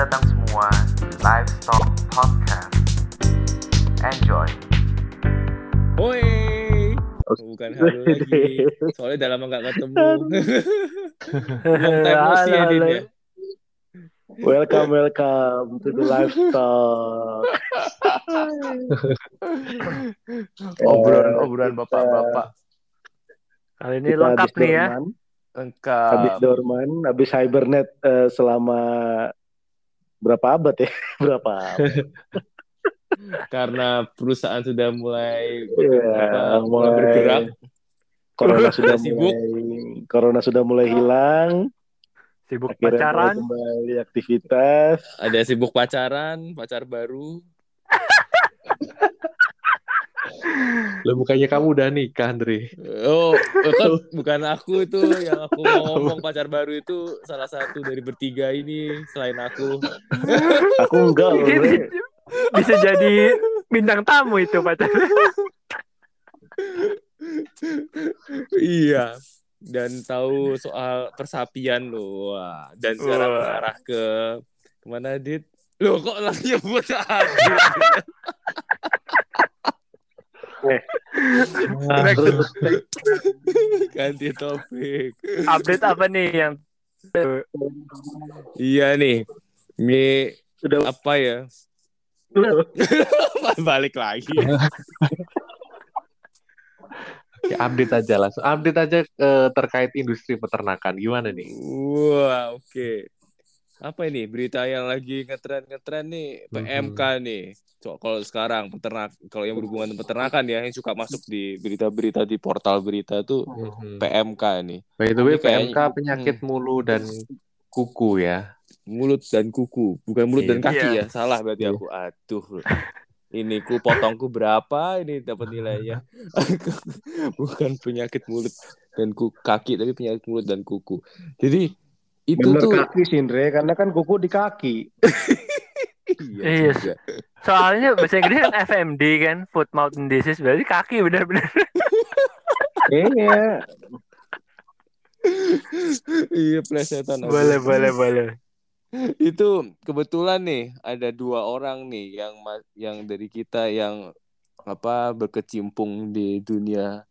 datang semua di Livestock Podcast. Enjoy. Woi, bukan halo lagi. Soalnya udah lama nggak ketemu. Long time no see ya, Din, ya. Welcome, welcome to the livestock. obrolan obrolan bapak-bapak Kali ini Kita lengkap habis nih ya. dorman, lengkap Habis dorman, habis hibernate eh, selama berapa abad ya? berapa abad? Karena perusahaan sudah mulai Iya, apa, mulai bergerak. Corona sudah Sibuk. mulai Corona sudah mulai hilang. Sibuk Akhirnya pacaran. kembali aktivitas. Ada sibuk pacaran, pacar baru. Lo bukannya kamu udah nikah Andre Oh, kan bukan aku itu yang aku mau ngomong pacar baru itu salah satu dari bertiga ini selain aku. Aku enggak loh. Ini Bre. bisa jadi bintang tamu itu pacarnya. iya. Dan tahu soal persapian loh. Wah, dan sekarang Wah. mengarah ke ke mana Dit? Loh kok lagi buat Adit? Terus Ganti topik. Update apa nih yang Iya nih. Ini udah apa ya? Balik lagi. Oke, update aja langsung update aja eh, terkait industri peternakan gimana nih Wah, oke. Apa ini berita yang lagi ngetren-ngetren nih PMK nih. So, kalau sekarang peternak kalau yang berhubungan dengan peternakan ya yang suka masuk di berita-berita di portal berita tuh PMK nih. by the way Ini kayaknya- PMK penyakit mulu dan kuku ya Mulut dan kuku, bukan mulut dan Iya. kaki ya. Salah berarti Iya. aku. Aduh. Ini ku potongku berapa ini dapat nilainya. bukan penyakit mulut dan ku kaki tapi penyakit mulut dan kuku. Jadi itu bener tuh kaki sih Indre, karena kan kuku di kaki. Iya. juga. soalnya bahasa Inggris kan FMD kan, foot mouth and disease berarti kaki benar-benar. Iya. iya plesetan aku. boleh, boleh, boleh. itu kebetulan nih ada dua orang nih yang yang dari kita yang apa berkecimpung di dunia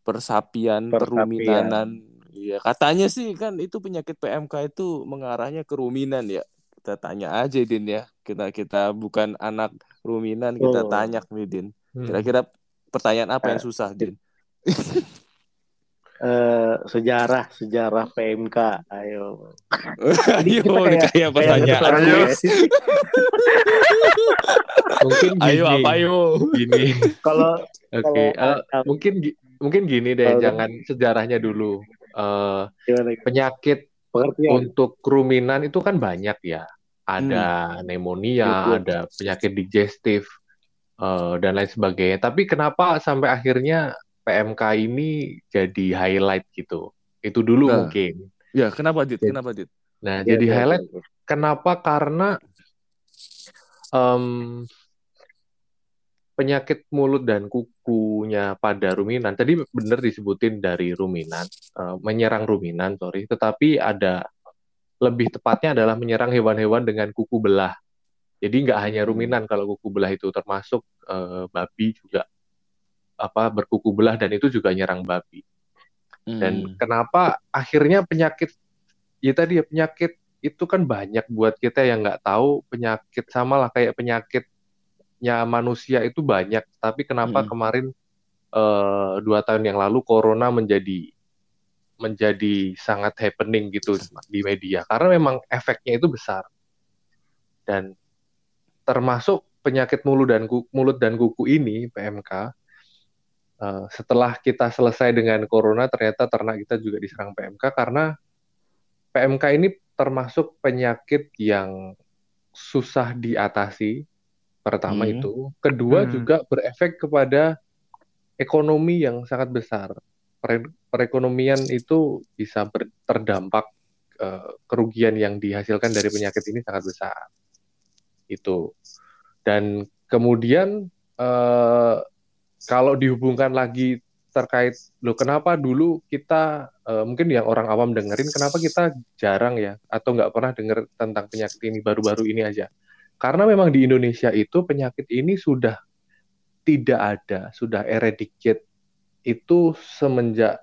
persapian, Persapian. peruminanan. Iya, katanya sih kan itu penyakit PMK itu mengarahnya ke ruminan ya. Kita tanya aja Din ya. Kita kita bukan anak ruminan, kita Oh. tanya nih Din. Hmm. Kira-kira pertanyaan apa yang susah Din? Eh, sejarah sejarah PMK. Ayo. Ayo, kayak- kayak pertanyaan. Kayak Ayo. gitu. mungkin gini Ayo apa ayo? gini Kalau oke kalau eh, mungkin mungkin gini deh Kalau- jangan sejarahnya dulu Eh, gimana? penyakit Pengertian. untuk ruminan itu kan banyak ya. Ada pneumonia, Betul. ada penyakit digestif, eh, dan lain sebagainya. Tapi kenapa sampai akhirnya PMK ini jadi highlight gitu? Itu dulu Nah. mungkin. Ya, kenapa Dit? Jadi- Kenapa Dit? Nah, Iya, jadi iya, highlight iya. kenapa? Karena em, penyakit mulut dan kukunya pada ruminan. Tadi benar disebutin dari ruminan, eh, menyerang ruminan, sorry. Tetapi ada lebih tepatnya adalah menyerang hewan-hewan dengan kuku belah. Jadi nggak hanya ruminan kalau kuku belah itu termasuk eh, babi juga apa berkuku belah dan itu juga nyerang babi. Dan Hmm. kenapa akhirnya penyakit ya tadi ya penyakit itu kan banyak buat kita yang nggak tahu penyakit sama lah kayak penyakitnya manusia itu banyak. Tapi kenapa Mm. kemarin eh, dua tahun yang lalu corona menjadi menjadi sangat happening gitu di media karena memang efeknya itu besar dan termasuk penyakit mulut dan kuku, mulut dan kuku ini PMK eh, setelah kita selesai dengan corona ternyata ternak kita juga diserang PMK karena PMK ini termasuk penyakit yang susah diatasi pertama Hmm. itu kedua Hmm. juga berefek kepada ekonomi yang sangat besar Pere- perekonomian itu bisa ber- terdampak eh, kerugian yang dihasilkan dari penyakit ini sangat besar itu dan kemudian eh, kalau dihubungkan lagi terkait loh kenapa dulu kita eh, mungkin yang orang awam dengerin kenapa kita jarang ya atau nggak pernah denger tentang penyakit ini baru-baru ini aja. Karena memang di Indonesia itu penyakit ini sudah tidak ada, sudah eradicate itu semenjak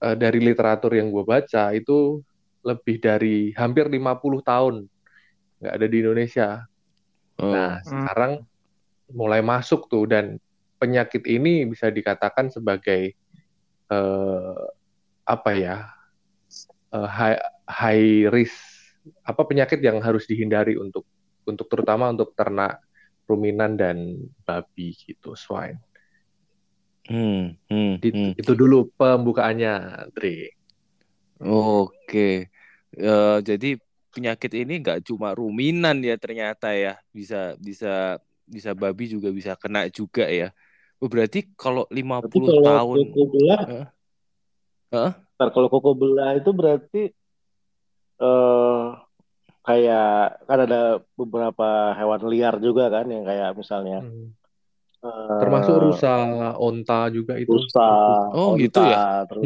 eh, dari literatur yang gue baca itu lebih dari hampir 50 tahun nggak ada di Indonesia. Oh. Nah, Hmm. sekarang mulai masuk tuh dan penyakit ini bisa dikatakan sebagai eh, apa ya eh, high, high risk apa penyakit yang harus dihindari untuk untuk terutama untuk ternak ruminan dan babi gitu swine. Hmm, hmm, Itu, hmm. itu dulu pembukaannya, Dre. Oke. Eh, jadi penyakit ini nggak cuma ruminan ya ternyata ya bisa bisa bisa babi juga bisa kena juga ya. Oh, berarti kalau 50 Tapi kalau tahun koko belah, Heeh. Heeh. ntar kalau koko belah itu berarti eh kayak kan ada beberapa hewan liar juga kan yang kayak misalnya Hmm. eh, Termasuk rusa, onta juga itu. rusa, Oh, onta, gitu ya? terus.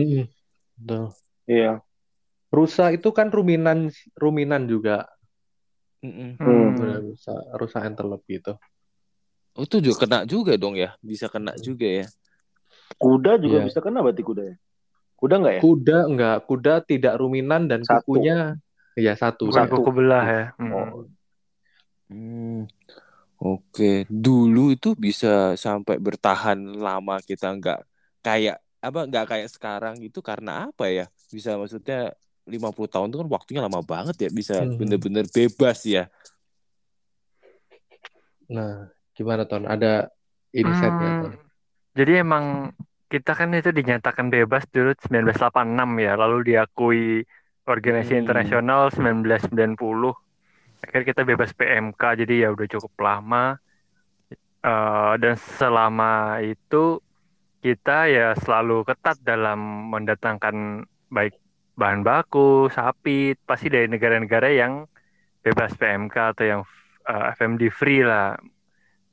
Betul. iya. Rusa itu kan ruminan ruminan juga. Hmm. Ada Rusa, rusa antelope gitu. Oh, itu juga kena juga dong ya, bisa kena juga ya. Kuda juga Iya. bisa kena berarti kuda ya? Kuda nggak ya? Kuda enggak, kuda tidak ruminan dan Satu. kukunya ya satu. Bukan Satu. kuku belah ya. Hmm. Oh, Hmm. Oke, dulu itu bisa sampai bertahan lama kita nggak kayak apa nggak kayak sekarang itu karena apa ya? Bisa maksudnya 50 tahun itu kan waktunya lama banget ya, bisa Mhm. bener-bener bebas ya. Nah, gimana Ton? Ada insight nggak, Hmm, Ton? jadi emang kita kan itu dinyatakan bebas dulu 1986 ya, lalu diakui Organisasi Hmm. Internasional 1990. Akhirnya kita bebas PMK, jadi ya udah cukup lama. Eh, dan selama itu kita ya selalu ketat dalam mendatangkan baik bahan baku, sapi, pasti dari negara-negara yang bebas PMK atau yang eh, FMD free lah.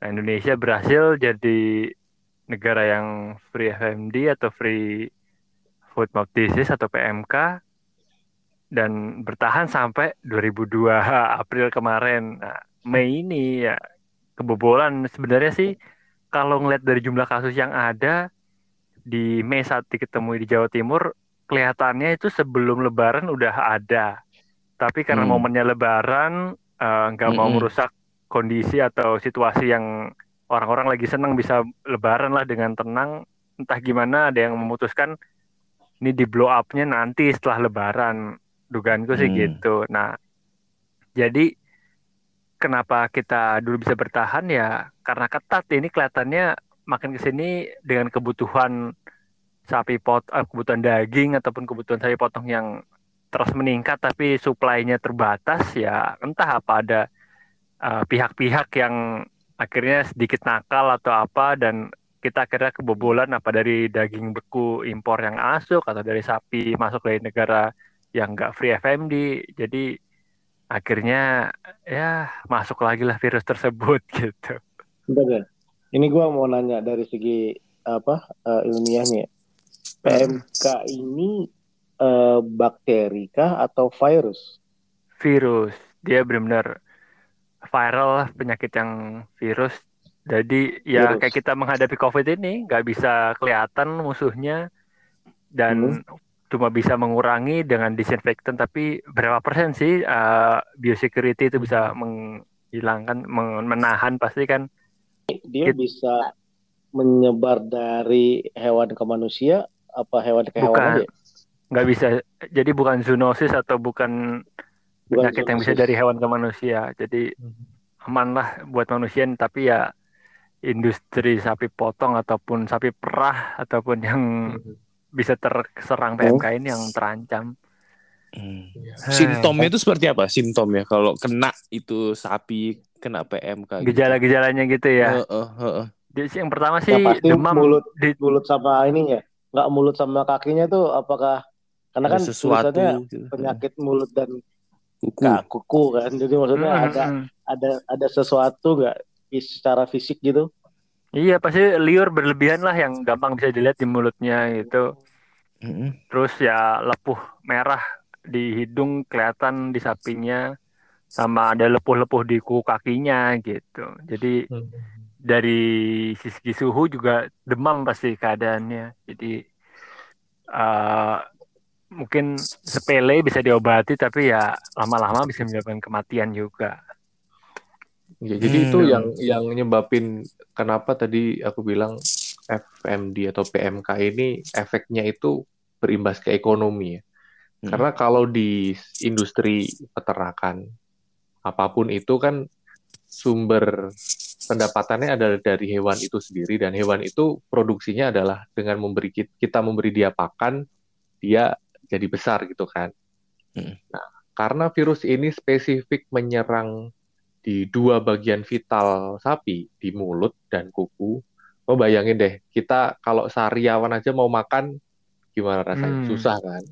Nah, Indonesia berhasil jadi negara yang free FMD atau free food mouth disease atau PMK dan bertahan sampai 2002 April kemarin. Nah, Mei ini ya kebobolan sebenarnya sih kalau ngeliat dari jumlah kasus yang ada di Mei saat diketemui di Jawa Timur kelihatannya itu sebelum Lebaran udah ada. Tapi karena Hmm. momennya Lebaran eh, nggak mau Mm-mm. merusak kondisi atau situasi yang orang-orang lagi senang bisa Lebaran lah dengan tenang. Entah gimana ada yang memutuskan ini di blow up-nya nanti setelah Lebaran. Dugaanku sih Hmm. gitu. Nah, jadi kenapa kita dulu bisa bertahan ya karena ketat ini kelihatannya makin ke sini dengan kebutuhan sapi pot eh, kebutuhan daging ataupun kebutuhan sapi potong yang terus meningkat tapi suplainya terbatas ya entah apa ada eh, pihak-pihak yang akhirnya sedikit nakal atau apa dan kita akhirnya kebobolan apa dari daging beku impor yang masuk atau dari sapi masuk dari negara yang nggak free FMD jadi akhirnya ya masuk lagi lah virus tersebut gitu bentar. Ini gua mau nanya dari segi apa eh, ilmiahnya. ya. PMK ini eh, bakteri kah atau virus? virus dia benar-benar viral lah penyakit yang virus jadi ya Virus. kayak kita menghadapi covid ini nggak bisa kelihatan musuhnya dan cuma bisa mengurangi dengan disinfektan tapi berapa persen sih uh, biosecurity itu bisa menghilangkan men- menahan pasti kan? Dia It- bisa menyebar dari hewan ke manusia apa hewan ke hewan Bukan. aja? nggak bisa. Jadi bukan zoonosis atau bukan Bukan penyakit yang bisa dari hewan ke manusia. Jadi aman lah buat manusia tapi ya industri sapi potong ataupun sapi perah ataupun yang bisa terserang PMK ini yang terancam. Hmm. Iya. Simptomnya itu seperti apa? Simptomnya kalau kena itu sapi kena PMK. gitu. Gejala-gejalanya gitu ya. Heeh, heeh. Jadi sih yang pertama sih pasti demam mulut- di Mulut sama ininya, nggak mulut sama kakinya tuh apakah karena Ada kan sesuatu gitu. penyakit mulut dan kuku. kak kuku kan. Jadi maksudnya Mm, ada mm, mm. ada ada sesuatu nggak fis- secara fisik gitu? Iya pasti liur berlebihan lah yang gampang bisa dilihat di mulutnya gitu. Mm-mm. Terus ya lepuh merah di hidung kelihatan di sapinya sama ada lepuh-lepuh di kuku kakinya gitu. Jadi dari sisi suhu juga demam pasti keadaannya. Jadi eh, mungkin sepele bisa diobati tapi ya lama-lama bisa menyebabkan kematian juga. Ya, jadi Hmm. itu yang yang nyebabin kenapa tadi aku bilang FMD atau PMK ini efeknya itu berimbas ke ekonomi ya. Hmm. Karena kalau di industri peternakan apa pun itu kan sumber pendapatannya adalah dari hewan itu sendiri dan hewan itu produksinya adalah dengan memberi kit- kita memberi dia pakan dia jadi besar gitu kan. Hmm. Nah, karena virus ini spesifik menyerang di dua bagian vital sapi, di mulut dan kuku. Oh bayangin deh, kita kalau sehariawan aja mau makan gimana rasanya? Hmm. Susah kan?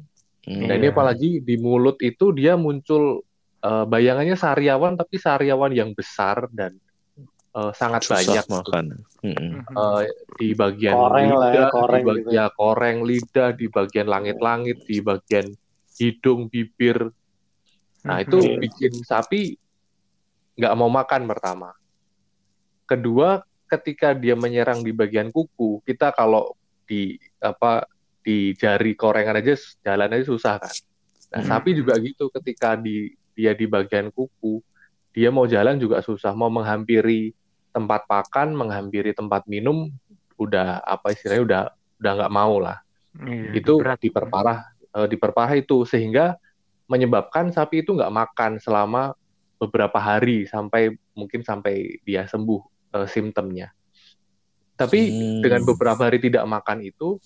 Hmm. Nah ini apalagi di mulut itu dia muncul eh, bayangannya sariawan tapi sariawan yang besar dan eh, sangat Susah banyak gitu. makan. Eh, di bagian Koreng ya, lidah, koreng di bag- gitu. ya, koreng lidah, di bagian langit-langit, di bagian hidung, bibir. Nah itu Mhm. bikin sapi nggak mau makan pertama. Kedua, ketika dia menyerang di bagian kuku, kita kalau di apa di jari korengan aja jalan aja susah kan. Nah, sapi juga gitu ketika di dia di bagian kuku, dia mau jalan juga susah, mau menghampiri tempat pakan, menghampiri tempat minum, udah apa istilahnya udah udah nggak mau lah. Iya, itu berat. diperparah eh, diperparah itu sehingga menyebabkan sapi itu nggak makan selama beberapa hari sampai mungkin sampai dia sembuh eh, simptomnya. Tapi Hmm. dengan beberapa hari tidak makan itu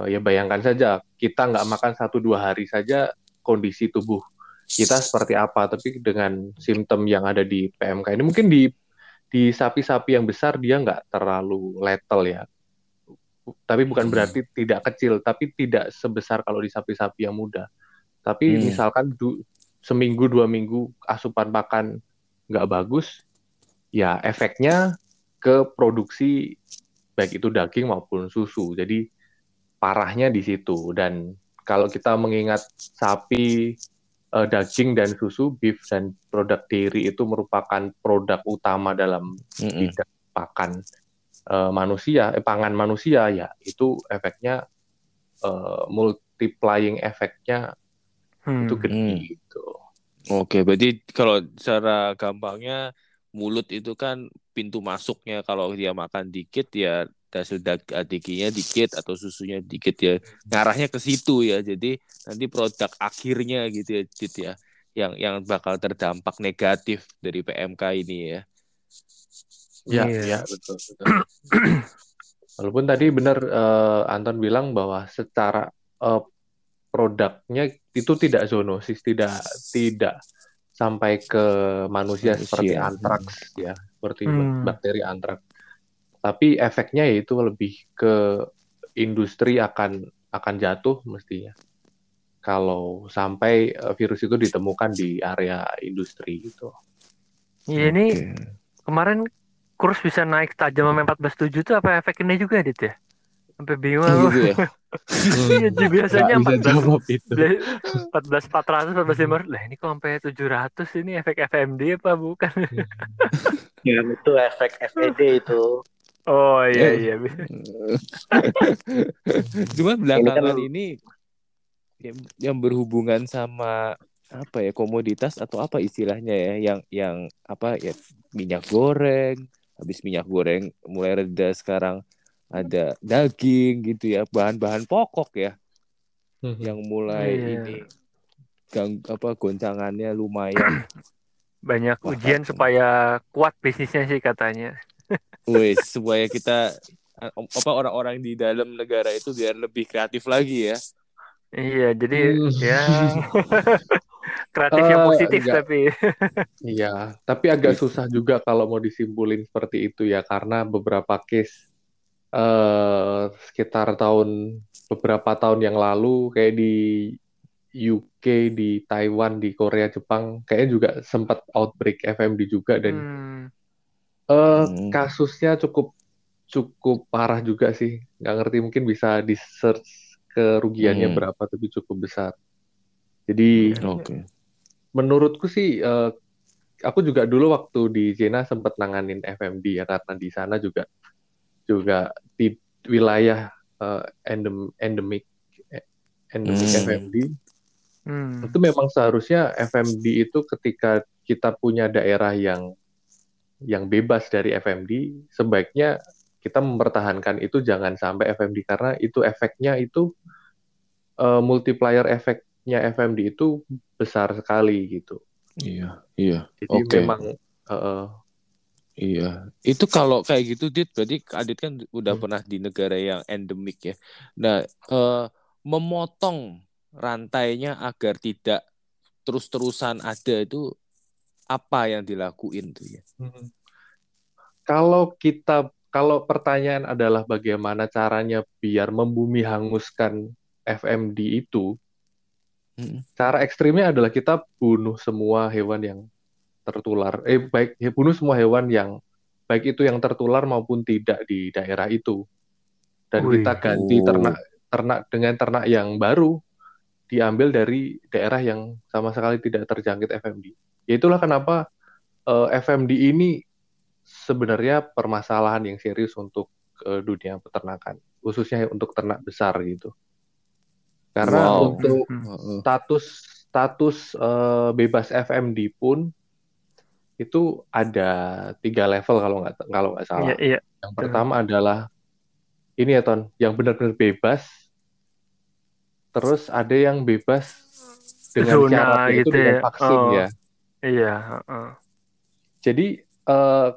eh, ya bayangkan saja kita nggak makan satu dua hari saja kondisi tubuh kita seperti apa. Tapi dengan simptom yang ada di PMK ini mungkin di di sapi-sapi yang besar dia nggak terlalu lethal ya. Tapi bukan Hmm. berarti tidak kecil, tapi tidak sebesar kalau di sapi-sapi yang muda. Tapi Hmm. misalkan du- seminggu dua minggu asupan pakan nggak bagus, ya efeknya ke produksi baik itu daging maupun susu. Jadi parahnya di situ. Dan kalau kita mengingat sapi, eh, daging dan susu, beef dan produk dairy itu merupakan produk utama dalam Mm-mm. bidang pakan eh, manusia, eh, pangan manusia ya itu efeknya eh, multiplying efeknya Hmm. itu gede Hmm. gitu. Oke, berarti kalau secara gampangnya mulut itu kan pintu masuknya kalau dia makan dikit ya hasil dag- dagingnya dikit atau susunya dikit ya ngarahnya ke situ ya. Jadi nanti produk akhirnya gitu ya, Dit ya, yang yang bakal terdampak negatif dari PMK ini ya. Ya, Iya. ya betul betul. Walaupun tadi benar eh, Anton bilang bahwa secara eh, produknya itu tidak zoonosis, tidak tidak sampai ke manusia, Manusia. seperti antraks ya, seperti Hmm. bakteri antraks. Tapi efeknya yaitu lebih ke industri akan akan jatuh mestinya. Kalau sampai eh, virus itu ditemukan di area industri gitu. Iya ini Oke. kemarin kurs bisa naik tajam sampai 14.7 itu apa efek ini juga Dit ya? Sampai bingung Oh, aku. gitu ya. Iya, jadi biasanya 14 jawab itu. 14 400 14 500 lah ini kok sampai 700 ini efek FMD apa bukan? Ya, itu efek FED itu. Oh iya Eh. iya. Cuma belakangan kan- ini yang, yang berhubungan sama apa ya komoditas atau apa istilahnya ya yang yang apa ya minyak goreng habis minyak goreng mulai reda sekarang ada daging gitu ya bahan-bahan pokok ya yang mulai Iya. ini gang apa goncangannya lumayan Banyak Wah, ujian kan. supaya kuat bisnisnya sih katanya. wes supaya kita apa orang-orang di dalam negara itu biar lebih kreatif lagi ya Iya, jadi Hmm. ya kreatif yang Eh, positif enggak. tapi Iya, tapi agak susah juga kalau mau disimpulin seperti itu ya, karena beberapa case eh sekitar tahun beberapa tahun yang lalu kayak di UK, di Taiwan, di Korea, Jepang, kayaknya juga sempat outbreak FMD juga dan Hmm, eh, Hmm. kasusnya cukup cukup parah juga sih. Nggak ngerti mungkin bisa di search kerugiannya Hmm. berapa tapi cukup besar. Jadi Oke. menurutku sih eh, aku juga dulu waktu di Jena sempat nanganin FMD ya karena di sana juga juga di wilayah eh, endem, endemik endemik Hmm. FMD Hmm. itu memang seharusnya FMD itu ketika kita punya daerah yang yang bebas dari FMD sebaiknya kita mempertahankan itu jangan sampai FMD karena itu efeknya itu eh, multiplier efeknya FMD itu besar sekali gitu. Iya, iya. Jadi Oke. memang eh, Iya, itu kalau kayak gitu, Dit, berarti Adit kan udah Hmm. pernah di negara yang endemik ya. Nah, eh, memotong rantainya agar tidak terus-terusan ada itu apa yang dilakuin tuh ya? Hmm. Kalau kita, kalau pertanyaan adalah bagaimana caranya biar membumi hanguskan FMD itu, Mm. cara ekstrimnya adalah kita bunuh semua hewan yang tertular. Eh, baik ya, bunuh semua hewan yang baik itu yang tertular maupun tidak di daerah itu. Dan Wih. kita ganti ternak ternak dengan ternak yang baru diambil dari daerah yang sama sekali tidak terjangkit FMD. Ya itulah kenapa eh, FMD ini sebenarnya permasalahan yang serius untuk eh, dunia peternakan, khususnya untuk ternak besar gitu. Karena Wow. untuk Hmm. Status status eh, bebas FMD pun itu ada tiga level kalau nggak kalau nggak salah. Iya, iya. Yang pertama adalah ini ya Ton, yang benar-benar bebas. Terus ada yang bebas dengan Zona syarat gitu dengan ya. vaksin Oh. ya. Iya, heeh. Jadi eh,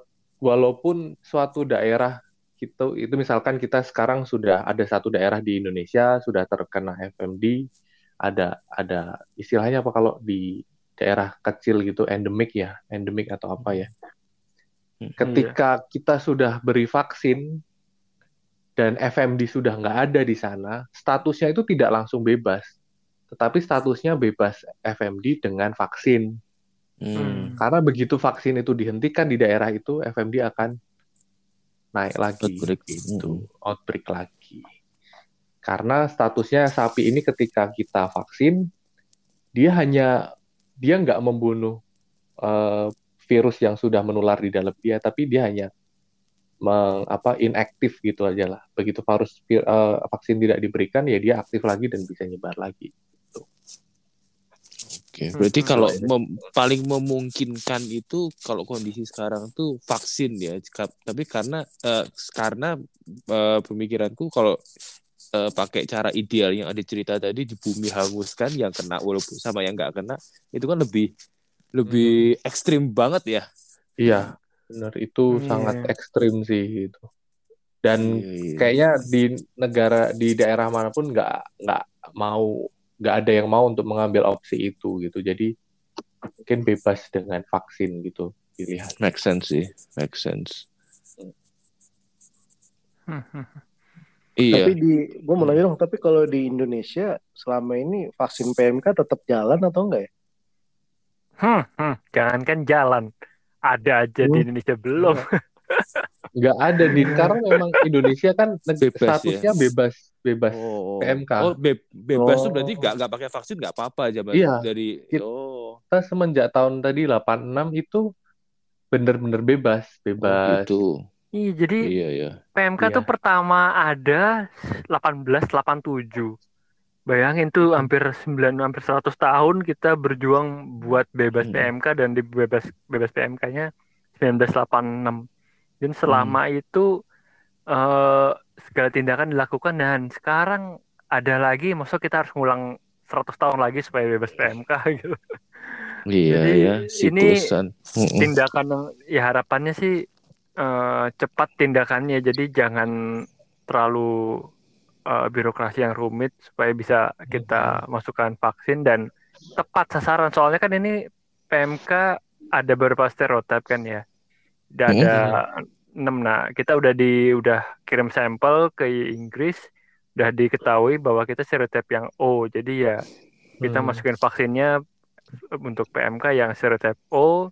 walaupun suatu daerah gitu itu misalkan kita sekarang sudah ada satu daerah di Indonesia sudah terkena FMD, ada ada istilahnya apa kalau di daerah kecil gitu endemik ya, endemik atau apa ya. Ketika kita sudah beri vaksin dan FMD sudah nggak ada di sana, statusnya itu tidak langsung bebas, tetapi statusnya bebas FMD dengan vaksin. Hmm. Karena begitu vaksin itu dihentikan di daerah itu, FMD akan naik lagi, Outbreak. gitu, outbreak lagi. Karena statusnya sapi ini ketika kita vaksin, dia hanya dia nggak membunuh eh, virus yang sudah menular di dalam dia, tapi dia hanya meng, apa inaktif gitu aja lah. Begitu virus vir- eh, vaksin tidak diberikan, ya dia aktif lagi dan bisa nyebar lagi. Oke, berarti Hmm. kalau mem- paling memungkinkan itu kalau kondisi sekarang tuh vaksin ya. Tapi karena eh, karena eh, pemikiranku kalau eh, pakai cara ideal yang ada cerita tadi di bumi hanguskan yang kena walaupun sama yang nggak kena itu kan lebih lebih ekstrim banget ya. Iya, benar itu Iya. sangat ekstrim sih gitu. Dan iya. kayaknya di negara di daerah mana pun nggak nggak mau nggak ada yang mau untuk mengambil opsi itu gitu. Jadi mungkin bebas dengan vaksin gitu pilihan. make sense sih, make sense. Hmm, Iya. Tapi di, gue mau nanya dong, tapi kalau di Indonesia selama ini vaksin PMK tetap jalan atau enggak ya? Hmm, hmm. Jangankan jalan, ada aja di Hmm. Indonesia belum. Nggak ada di karena memang Indonesia kan Bebas ya? statusnya bebas bebas. Oh, PMK. oh be- bebas tuh Oh. berarti nggak nggak pakai vaksin nggak apa-apa aja. Iya. dari oh, Kita semenjak tahun tadi 86 itu bener-bener bebas, oh bebas. gitu. Iya, jadi Iya ya. PMK Iya. tuh pertama ada 1887. Bayangin tuh hampir 9 hampir 100 tahun kita berjuang buat bebas Hmm. PMK dan di bebas bebas PMK-nya 1986. Dan selama Hmm. itu eh, segala tindakan dilakukan dan sekarang ada lagi maksud kita harus ngulang 100 tahun lagi supaya bebas PMK gitu. Iya Jadi, ya, ini siklusan. Mm-mm. tindakan yang ya harapannya sih eh, cepat tindakannya. Jadi jangan terlalu eh, birokrasi yang rumit supaya bisa kita masukkan vaksin dan tepat sasaran. Soalnya kan ini PMK ada beberapa stereotip kan ya. Udah ada enam. Nah kita udah di udah kirim sampel ke Inggris udah diketahui bahwa kita stereotip yang O. Jadi ya kita Hmm. masukin vaksinnya untuk PMK yang stereotip O.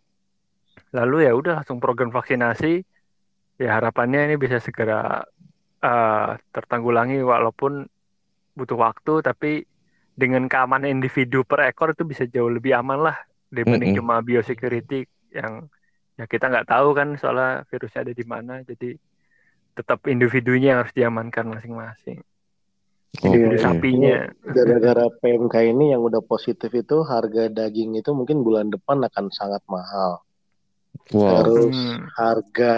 Lalu ya udah langsung program vaksinasi ya harapannya ini bisa segera eh, tertanggulangi walaupun butuh waktu tapi dengan keamanan individu per ekor itu bisa jauh lebih aman lah dibanding Mm-mm. cuma biosecurity yang ya kita nggak tahu kan soalnya virusnya ada di mana jadi tetap individunya yang harus diamankan masing-masing individu Iya, iya. sapinya Gara-gara PMK ini yang udah positif itu harga daging itu mungkin bulan depan akan sangat mahal. Wow. Terus Hmm. harga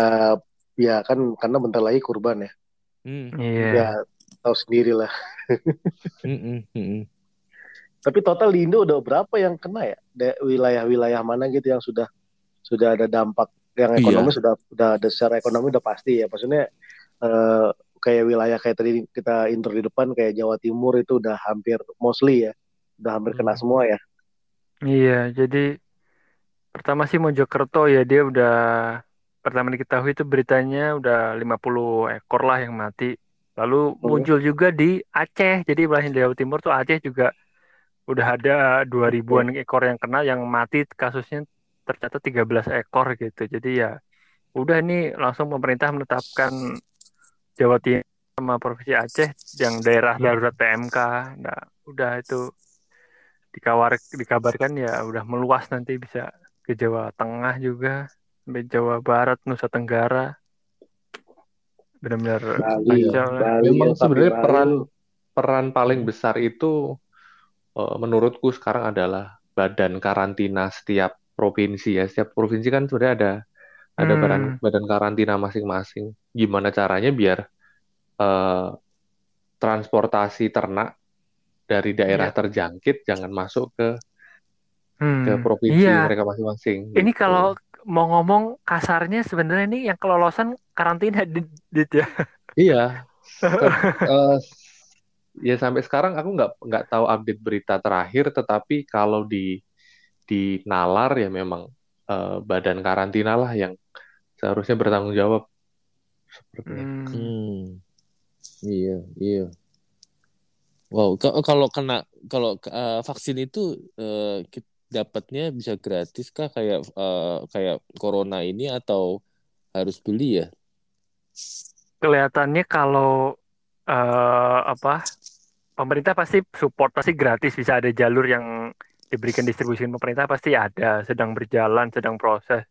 ya kan karena bentar lagi kurban ya. Hmm. iya Ya tahu sendiri lah. Mm-mm. Mm-mm. Tapi total di Indo udah berapa yang kena ya? Da- Wilayah-wilayah mana gitu yang sudah sudah ada dampak yang Iya. ekonomi sudah udah ada secara ekonomi udah pasti ya. Maksudnya eh, kayak wilayah kayak tadi kita intro di depan kayak Jawa Timur itu udah hampir mostly ya. Udah hampir kena Hmm. semua ya. Iya, jadi pertama sih Mojokerto ya dia udah pertama diketahui itu beritanya udah 50 ekor lah yang mati. Lalu Hmm. muncul juga di Aceh. Jadi wilayah Jawa Timur tuh Aceh juga udah ada 2000-an ekor yang kena yang mati kasusnya tercatat 13 ekor gitu. Jadi ya udah ini langsung pemerintah menetapkan Jawa Timur sama Provinsi Aceh yang daerah darurat PMK. Nah, udah itu dikawar dikabarkan ya udah meluas nanti bisa ke Jawa Tengah juga sampai Jawa Barat Nusa Tenggara benar-benar lah. Bali Memang ya, sebenarnya Bali- peran peran paling besar itu eh, menurutku sekarang adalah badan karantina setiap provinsi ya. Setiap provinsi kan sebenarnya ada ada Hmm. badan badan karantina masing-masing. Gimana caranya biar eh, transportasi ternak dari daerah Iya. terjangkit jangan masuk ke Hmm, ke provinsi iya. mereka masing-masing. Ini gitu. kalau mau ngomong kasarnya sebenarnya ini yang kelolosan karantina di, di- ya. Iya. Eh, ya sampai sekarang aku nggak nggak tahu update berita terakhir, tetapi kalau di di nalar ya memang eh, badan karantina lah yang seharusnya bertanggung jawab. Hmm. Hmm. Iya, iya. Wow, ka- kalau kena kalau eh, vaksin itu eh, kit- dapatnya bisa gratis kah? Kayak eh, kayak corona ini atau harus beli ya? Kelihatannya kalau eh, apa pemerintah pasti support pasti gratis. Bisa ada jalur yang diberikan distribusi pemerintah pasti ada. Sedang berjalan sedang proses.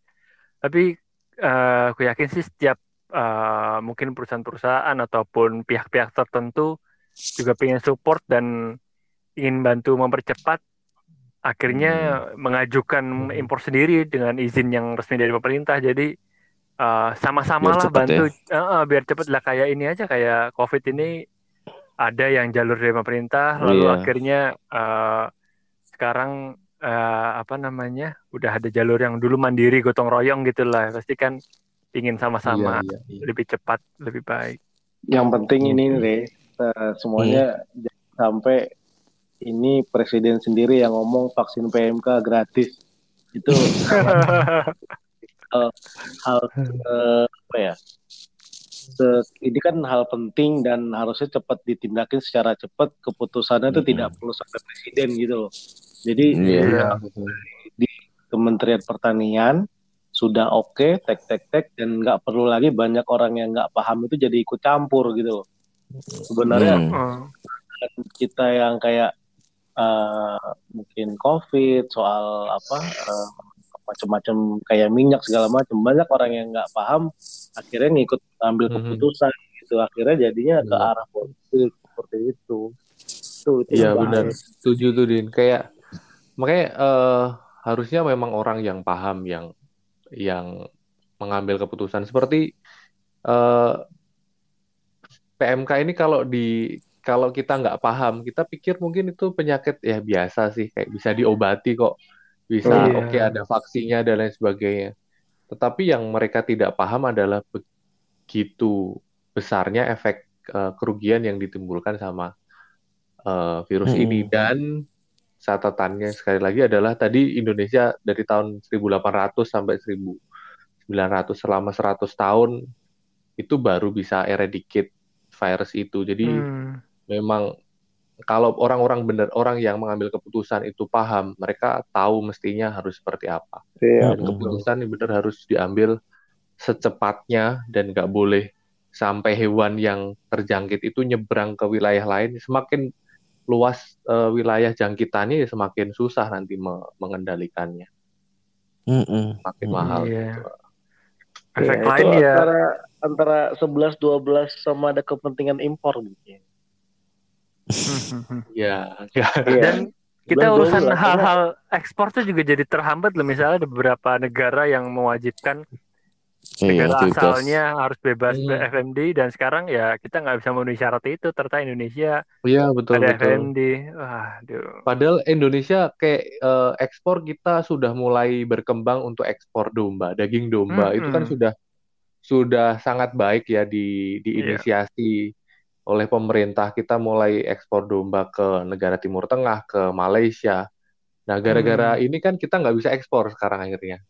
Tapi eh, aku yakin sih setiap eh, mungkin perusahaan-perusahaan ataupun pihak-pihak tertentu juga pengen support dan ingin bantu mempercepat akhirnya mengajukan impor sendiri dengan izin yang resmi dari pemerintah. Jadi eh, sama-sama lah cepet bantu. Eh, eh, biar cepet. Lah kayak ini aja kayak COVID ini ada yang jalur dari pemerintah. Lalu Iya. akhirnya eh, sekarang eh, apa namanya udah ada jalur yang dulu mandiri gotong royong gitu lah. Pasti kan ingin sama-sama Iya, iya, iya. lebih cepat lebih baik. Yang penting ini Hmm. Re, eh, semuanya jangan sampai ini presiden sendiri yang ngomong vaksin PMK gratis. Itu hal eh, apa ya? se- ini kan hal penting dan harusnya cepat ditindakin secara cepat keputusannya itu Mm-mm. tidak perlu sampai presiden gitu loh. Jadi Iya. Iya, betul. Kementerian Pertanian sudah oke tek tek tek dan nggak perlu lagi banyak orang yang nggak paham itu jadi ikut campur gitu loh. Sebenarnya Hmm. Hmm. kita yang kayak eh, mungkin COVID soal apa eh, macam-macam kayak minyak segala macam banyak orang yang nggak paham akhirnya ngikut ambil Mhm. keputusan gitu akhirnya jadinya ke arah politik seperti itu. Tuh, itu Iya benar, setuju tuh Din. Kayak makanya eh, harusnya memang orang yang paham yang yang mengambil keputusan seperti eh, PMK ini kalau di kalau kita nggak paham, kita pikir mungkin itu penyakit ya biasa sih, kayak bisa diobati kok, bisa Iya. oke ada vaksinnya dan lain sebagainya. Tetapi yang mereka tidak paham adalah begitu besarnya efek eh, kerugian yang ditimbulkan sama eh, virus Hmm. ini dan catatannya sekali lagi adalah tadi Indonesia dari tahun 1800 sampai 1900 selama 100 tahun itu baru bisa eradicate virus itu. Jadi Hmm. Memang kalau orang-orang benar orang yang mengambil keputusan itu paham, mereka tahu mestinya harus seperti apa. Iya, Dan keputusan yang benar harus diambil secepatnya dan nggak boleh sampai hewan yang terjangkit itu nyebrang ke wilayah lain. Semakin luas eh, wilayah jangkitannya ya semakin susah nanti me- mengendalikannya, Mm-mm. makin Hmm, mahal. Iya. gitu. Efek Ya, lain itu ya antara antara 11 12 sama ada kepentingan impor gitu. Ya. Ya. Iya. dan kita 11, urusan 12, hal-hal ekspor tuh juga jadi terhambat loh misalnya ada beberapa negara yang mewajibkan Iya, negara bebas. asalnya harus bebas Hmm. FMD dan sekarang ya kita nggak bisa memenuhi syarat itu ternyata Indonesia Iya, betul ada betul. FMD waduh Padahal Indonesia kayak eh, ekspor kita sudah mulai berkembang untuk ekspor domba, daging domba. Itu kan sudah sudah sangat baik ya di Iya. diinisiasi oleh pemerintah. Kita mulai ekspor domba ke negara Timur Tengah, ke Malaysia. Nah, gara-gara Hmm. ini kan kita nggak bisa ekspor sekarang akhirnya.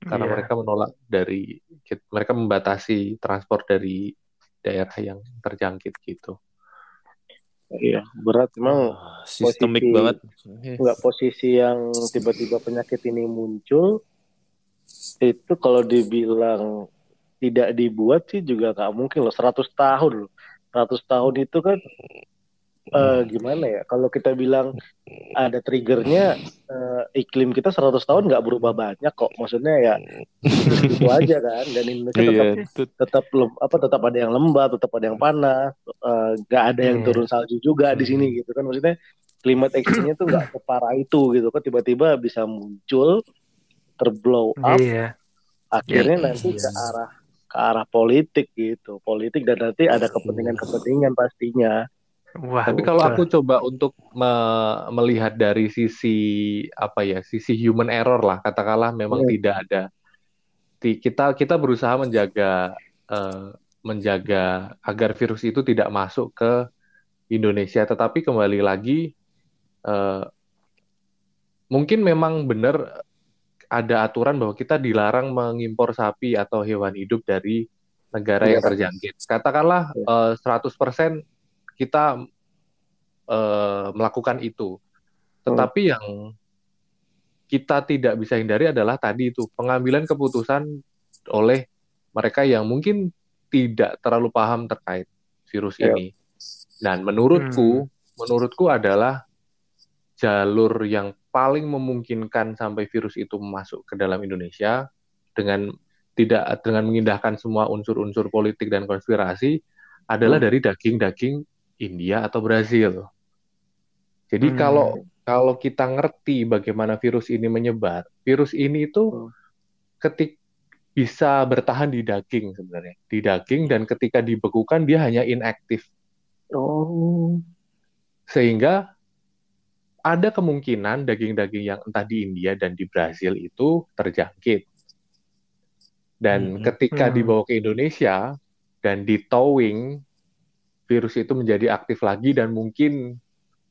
Karena Iya. mereka menolak dari mereka membatasi transport dari daerah yang terjangkit gitu. Iya, berat memang Sistemik posisi- banget. nggak posisi yang tiba-tiba penyakit ini muncul itu kalau dibilang tidak dibuat sih juga nggak mungkin loh 100 tahun loh 100 tahun itu kan eh, gimana ya kalau kita bilang ada triggernya eh, iklim kita 100 tahun nggak berubah banyak kok. Maksudnya ya itu aja kan. Dan Indonesia tetap Iya, tut- tetap lem- apa tetap ada yang lembab tetap ada yang panas eh, nggak ada yang Iya. turun salju juga di sini gitu kan. Maksudnya climate exchange-nya tuh nggak separah itu gitu kan. Tiba-tiba bisa muncul terblow up iya. akhirnya Iya. nanti ke arah ke arah politik gitu. Politik dan nanti ada kepentingan-kepentingan pastinya. Wah Tapi kalau aku coba untuk me- melihat dari sisi apa ya, sisi human error lah, katakanlah memang Hmm. tidak ada. Kita kita berusaha menjaga eh, menjaga agar virus itu tidak masuk ke Indonesia, tetapi kembali lagi eh, mungkin memang benar ada aturan bahwa kita dilarang mengimpor sapi atau hewan hidup dari negara yang Iya. terjangkit. Katakanlah Iya. eh, 100% kita eh, melakukan itu. Tetapi yang kita tidak bisa hindari adalah tadi itu pengambilan keputusan oleh mereka yang mungkin tidak terlalu paham terkait virus Iya. ini. Dan menurutku, menurutku adalah jalur yang paling memungkinkan sampai virus itu masuk ke dalam Indonesia dengan tidak dengan mengindahkan semua unsur-unsur politik dan konspirasi adalah Hmm. dari daging-daging India atau Brazil. Jadi Hmm. kalau kalau kita ngerti bagaimana virus ini menyebar, virus ini itu Hmm. ketik bisa bertahan di daging sebenarnya, di daging dan ketika dibekukan dia hanya inaktif oh sehingga ada kemungkinan daging-daging yang entah di India dan di Brazil itu terjangkit. Dan Mhm. ketika Hmm. dibawa ke Indonesia dan di towing, virus itu menjadi aktif lagi dan mungkin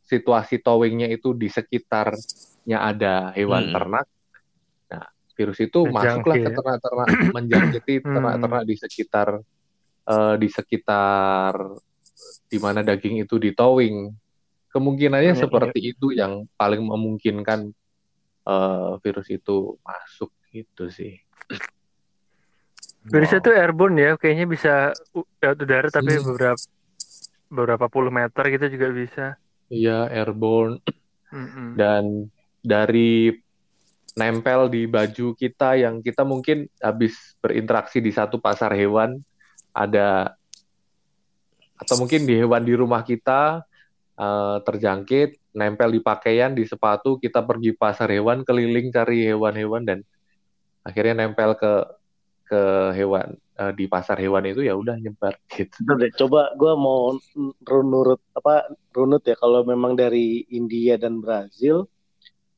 situasi towingnya itu di sekitarnya ada hewan Mhm. ternak. Nah, virus itu masuklah ke ternak-ternak, menjangkiti Hmm. ternak-ternak di sekitar eh, di sekitar di mana daging itu di towing. Kemungkinannya Iya, seperti itu yang paling memungkinkan eh, virus itu masuk gitu sih. Virusnya Wow. tuh airborne ya, kayaknya bisa lewat udara tapi Hmm. beberapa beberapa puluh meter gitu juga bisa. Iya, airborne Mm-mm. dan dari nempel di baju kita yang kita mungkin habis berinteraksi di satu pasar hewan ada atau mungkin di hewan di rumah kita eh, terjangkit nempel di pakaian di sepatu kita pergi pasar hewan keliling cari hewan-hewan dan akhirnya nempel ke ke hewan eh, di pasar hewan itu ya udah nyebar gitu. Deh, coba gue mau runut apa runut ya kalau memang dari India dan Brazil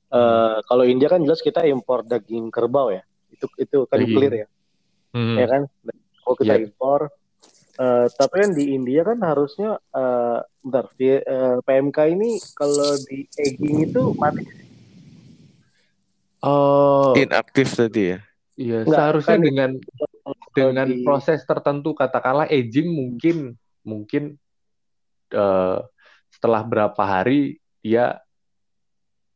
eh, kalau India kan jelas kita impor daging kerbau ya itu itu kan Daging. clear ya Hmm. ya kan kalau kita Iya. impor eh, tapi kan di India kan harusnya eh, bentar di- eh, PMK ini kalau di egging itu mati. Oh, Inaktif tadi ya. iya Nggak, seharusnya kan- dengan dengan di- proses tertentu katakanlah aging mungkin mungkin eh, setelah berapa hari dia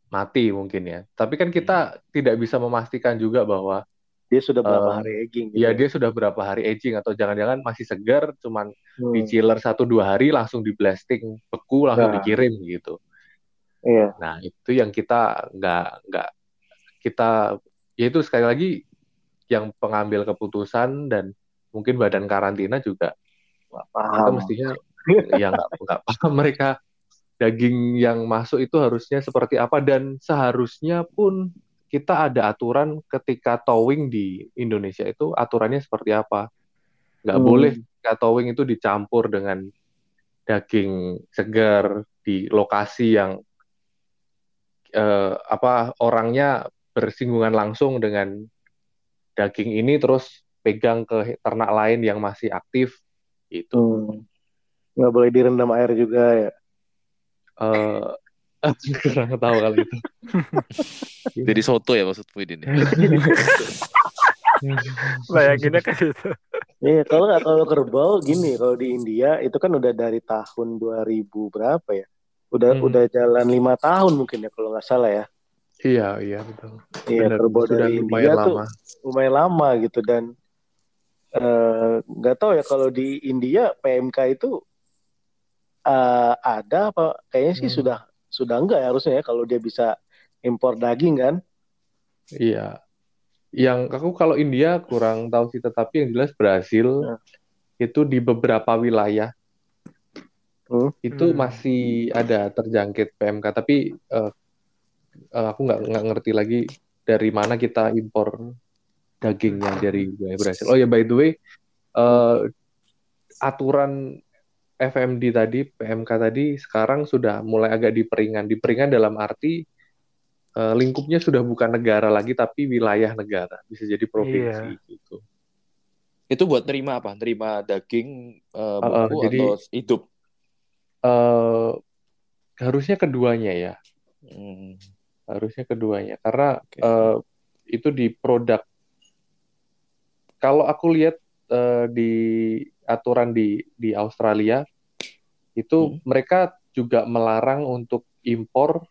mati mungkin ya. Tapi kan kita tidak bisa memastikan juga bahwa dia sudah berapa Eh, hari aging gitu Iya dia sudah berapa hari aging atau jangan-jangan masih segar, cuman Hmm, di chiller satu dua hari langsung di blasting beku langsung Nah. dikirim gitu. iya. Nah itu yang kita nggak nggak kita ya itu sekali lagi yang pengambil keputusan dan mungkin badan karantina juga. Kita paham. Mestinya ya nggak nggak paham mereka daging yang masuk itu harusnya seperti apa dan seharusnya pun kita ada aturan ketika towing di Indonesia itu aturannya seperti apa nggak Hmm. boleh ketika towing itu dicampur dengan daging segar di lokasi yang eh, apa orangnya bersinggungan langsung dengan daging ini terus pegang ke ternak lain yang masih aktif itu Hmm. nggak boleh direndam air juga ya eh kurang tahu kali itu. Jadi soto ya maksud Muhyiddin ya? Bayanginnya kan itu. Iya, kalau nggak kalau kerbau gini, kalau di India itu kan udah dari tahun 2000 berapa ya? Udah Hmm. udah jalan lima tahun mungkin ya kalau nggak salah ya. Iya, iya betul. Iya, Benar, kerbau sudah dari lumayan India tuh lama. lumayan lama gitu dan eh, nggak tahu ya kalau di India PMK itu eh, ada apa? Kayaknya sih Hmm. sudah sudah enggak ya harusnya ya kalau dia bisa impor daging kan? Iya. Yang aku kalau India kurang tahu sih, tetapi yang jelas Brasil Nah. itu di beberapa wilayah Hmm. itu Hmm. masih ada terjangkit PMK, tapi eh, eh, aku nggak nggak ngerti lagi dari mana kita impor dagingnya dari wilayah Brasil. Oh ya by the way, eh, aturan FMD tadi, PMK tadi sekarang sudah mulai agak diperingan. Diperingan dalam arti eh, lingkupnya sudah bukan negara lagi tapi wilayah negara, bisa jadi provinsi gitu. Itu buat terima apa? Terima daging eh, Uh, uh, beku jadi- atau hidup? Eh, harusnya keduanya ya, Hmm. harusnya keduanya karena Oke. eh, itu di produk. Kalau aku lihat eh, di aturan di di Australia itu Hmm. mereka juga melarang untuk impor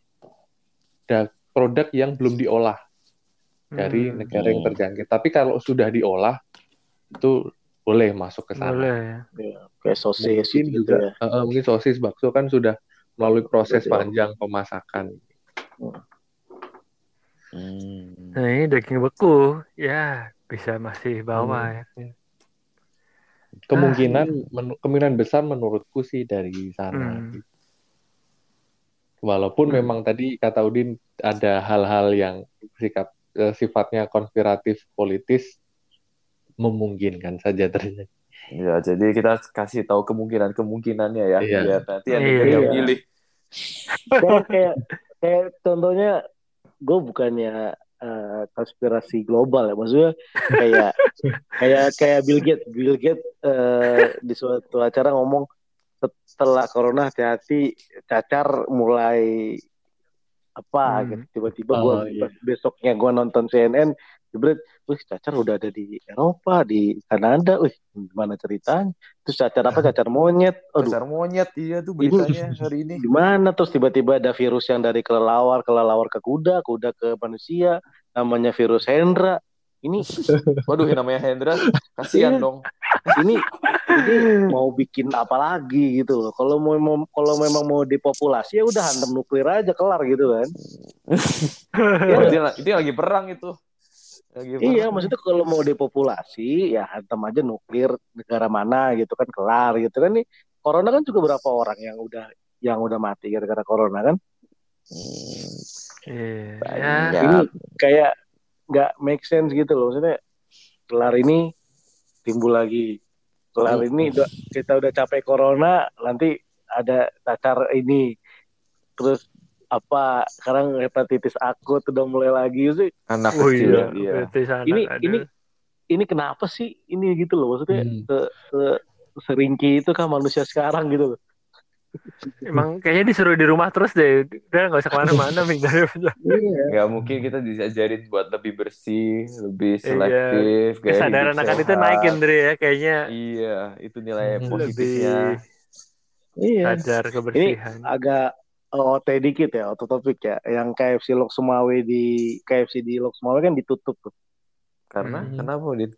da- produk yang belum diolah dari Hmm, negara yang Hmm. terjangkit. Tapi kalau sudah diolah itu boleh masuk ke sana. Boleh ya. Ya, kayak sosis Mungkin gitu juga ya. eh, mungkin sosis bakso kan sudah melalui proses Betul. panjang pemasakan. Hmm. Nah ini daging beku, ya bisa masih bawa Hmm. ya. Kemungkinan menu- kemungkinan besar menurutku sih dari sana. Hmm. Walaupun Hmm. memang tadi kata Udin ada hal-hal yang sikap eh, sifatnya konspiratif politis memungkinkan saja terjadi. Ya, jadi kita kasih tahu kemungkinan-kemungkinannya ya, Iya. biar nanti yang Iya. yang Iya. pilih. kayak kayak kayak contohnya gue bukannya eh, konspirasi global ya maksudnya kayak kayak kayak Bill Gates Bill Gates eh, di suatu acara ngomong setelah corona hati-hati cacar mulai apa Hmm. gitu tiba-tiba gue Oh, iya. besoknya gue nonton CNN jebret wih cacar udah ada di Eropa di Kanada. Wih gimana ceritanya? Terus cacar apa? Cacar monyet. Aduh. Cacar monyet, iya tuh beritanya hari ini. gimana? Terus tiba-tiba ada virus yang dari kelelawar kelelawar ke kuda kuda ke manusia. Namanya virus Hendra. Ini Waduh, namanya Hendra, kasihan Iya. dong. ini ini mau bikin apa lagi gitu loh. Kalau mau, mau- kalau memang mau depopulasi ya udah hantam nuklir aja kelar gitu kan. Itu, yang- itu yang lagi perang itu. Lagi iya maksudnya kalau mau depopulasi ya hantam aja nuklir negara mana gitu kan kelar gitu kan. Nih corona kan juga berapa orang yang udah yang udah mati gara-gara corona kan? Hmm, Iya. Ya. ini kayak nggak make sense gitu loh. Maksudnya kelar ini timbul lagi. Kelar Hmm. ini udah, kita udah capek corona nanti ada cacar ini. Terus apa sekarang hepatitis akut udah mulai lagi sih Anak Oh kecil iya, berarti sana Ini- ada. ini- ini kenapa sih ini gitu loh maksudnya Hmm. se, se- seringki itu kan manusia sekarang gitu loh Emang kayaknya disuruh di rumah terus deh. Udah nggak usah ke mana-mana. Daripada Nggak mungkin kita diajarin buat lebih bersih, lebih Iya. selektif, gaya kesadaran akan itu sehat. naik Indri ya. Kayaknya Iya, itu nilai Hmm. positifnya. iya sadar kebersihan. agak OT dikit ya, auto topik ya. Yang KFC Lok Sumawe di KFC di Lok Sumawe kan ditutup tuh. Karena Hmm. kenapa Din?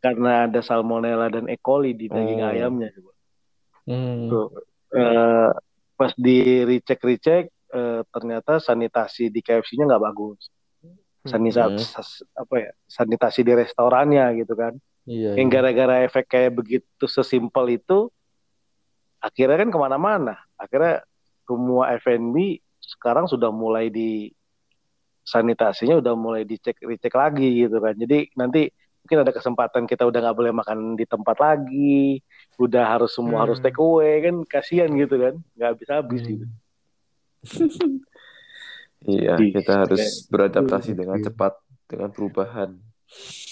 karena ada salmonella dan E. coli di daging Oh. ayamnya. Hmm. Tuh. Eh, pas di recheck recheck ternyata sanitasi di KFC-nya nggak bagus. Sanitasi apa ya? Sanitasi di restorannya gitu kan. Iya. Yang iya. gara-gara efek kayak begitu sesimpel itu, akhirnya kan ke mana-mana. Akhirnya semua F&B sekarang sudah mulai di sanitasinya udah mulai dicek dicek lagi gitu kan. Jadi nanti mungkin ada kesempatan kita udah nggak boleh makan di tempat lagi, udah harus semua Hmm. harus take away kan kasihan gitu kan, nggak habis habis Hmm. gitu. Iya, kita harus beradaptasi Oke. dengan cepat dengan perubahan.